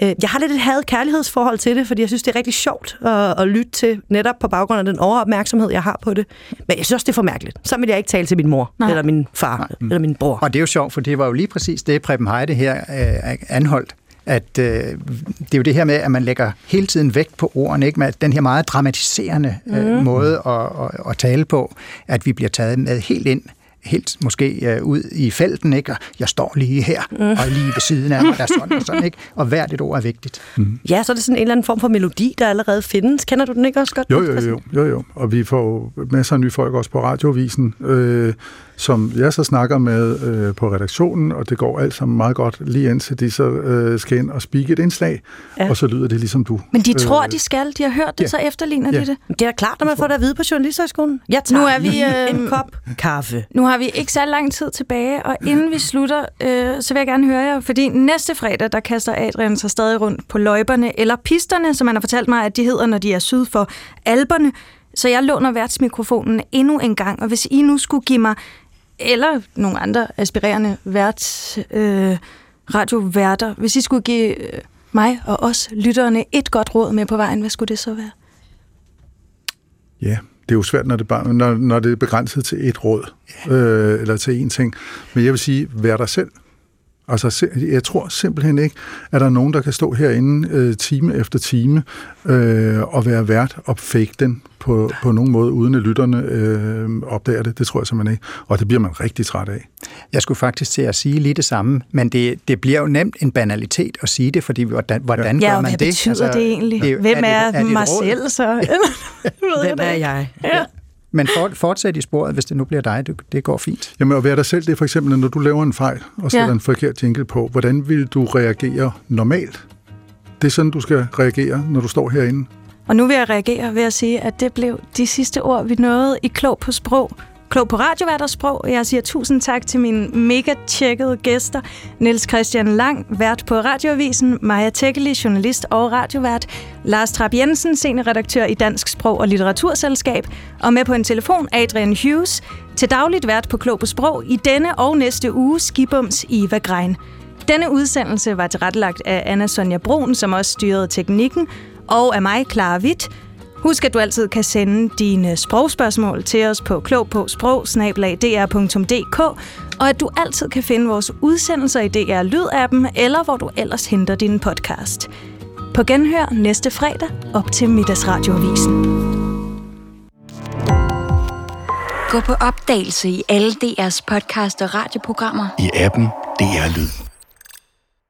Speaker 4: Øh, jeg har lidt et had-kærlighedsforhold til det, fordi jeg synes, det er rigtig sjovt at, at lytte til, netop på baggrund af den overopmærksomhed, jeg har på det. Men jeg synes også, det er for mærkeligt. Så vil jeg ikke tale til min mor, Nej. eller min far, Nej. eller min bror.
Speaker 5: Og det er jo sjovt, for det var jo lige præcis det, Preben Heide her øh, anholdt at øh, det er jo det her med, at man lægger hele tiden vægt på ordene, ikke? med den her meget dramatiserende øh, mm. måde at, at, at tale på, at vi bliver taget med helt ind helt måske uh, ud i felten, ikke? Og jeg står lige her, mm. og lige ved siden af mig, der er sådan og sådan, ikke? Og hvert et ord er vigtigt.
Speaker 4: Mm. Ja, så er det sådan en eller anden form for melodi, der allerede findes. Kender du den ikke også godt?
Speaker 3: Jo, jo, jo, jo, jo. og vi får masser af nye folk også på radiovisen. Øh, som jeg så snakker med øh, på redaktionen, og det går alt sammen meget godt, lige indtil de så øh, skal ind og speake et indslag,
Speaker 1: Ja.
Speaker 3: og så lyder det ligesom du.
Speaker 1: Men de tror,
Speaker 3: Øh,
Speaker 1: de skal. De har hørt det,
Speaker 3: ja.
Speaker 1: så efterligner de
Speaker 3: Ja.
Speaker 1: det.
Speaker 4: Det er klart, når man får det at vide på Journalisthøjskolen. Jeg tager
Speaker 1: Nu er vi, øh,
Speaker 4: en kop kaffe.
Speaker 1: Nu har vi ikke så lang tid tilbage, og inden vi slutter, øh, så vil jeg gerne høre jer, fordi næste fredag, der kaster Adrian sig stadig rundt på løjperne, eller pisterne, som han har fortalt mig, at de hedder, når de er syd for Alperne. Så jeg låner værtsmikrofonen endnu en gang, og hvis I nu skulle give mig, eller nogle andre aspirerende vært, øh, radioværter, hvis I skulle give øh, mig og os lytterne et godt råd med på vejen, hvad skulle det så være?
Speaker 3: Ja, det er jo svært, når det, bare, når, når det er begrænset til et råd, øh, eller til én ting. Men jeg vil sige, vær dig selv. Altså, jeg tror simpelthen ikke, at der er nogen, der kan stå herinde øh, time efter time øh, og være vært og fake den på, på nogen måde, uden at lytterne øh, opdager det. Det tror jeg simpelthen ikke. Og det bliver man rigtig træt af.
Speaker 5: Jeg skulle faktisk til at sige lige det samme, men det, det bliver jo nemt en banalitet at sige det, fordi hvordan, hvordan
Speaker 1: Ja,
Speaker 5: gør man
Speaker 1: hvad
Speaker 5: det?
Speaker 1: betyder det egentlig? Hvem
Speaker 5: det-
Speaker 1: er,
Speaker 5: det et
Speaker 1: mig
Speaker 5: råd?
Speaker 1: selv så? [laughs]
Speaker 4: Hvem
Speaker 1: det
Speaker 4: er jeg?
Speaker 1: Ja.
Speaker 5: Men for, fortsæt i sporet, hvis det nu bliver dig. Det, det går fint.
Speaker 3: Jamen at være dig selv, det er for eksempel, når du laver en fejl og sætter
Speaker 1: Ja.
Speaker 3: ja. en forkert jingle på. Hvordan vil du reagere normalt? Det er sådan, du skal reagere, når du står herinde.
Speaker 1: Og nu vil jeg reagere ved at sige, at det blev de sidste ord, vi nåede i Klog på Sprog. Klog på radioværters sprog. Jeg siger tusind tak til mine mega tjekkede gæster. Niels Christian Lang, vært på Radioavisen. Maja Tækkeli, journalist og radiovært. Lars Trap Jensen, seniorredaktør i Dansk Sprog og Litteraturselskab. Og med på en telefon, Adrian Hughes. Til dagligt vært på Klog på Sprog i denne og næste uge, Skibums Eva Grein. Denne udsendelse var tilrettelagt af Anna Sonja Brun, som også styrede teknikken, og af mig, Clara Witt. Husk, at du altid kan sende dine sprogspørgsmål til os på klog på sprog og at du altid kan finde vores udsendelser i DR Lyd-appen, eller hvor du ellers henter din podcast. På genhør næste fredag op til Middagsradioavisen.
Speaker 11: Gå på opdagelse i alle DR's podcast og radioprogrammer.
Speaker 12: I appen DR Lyd.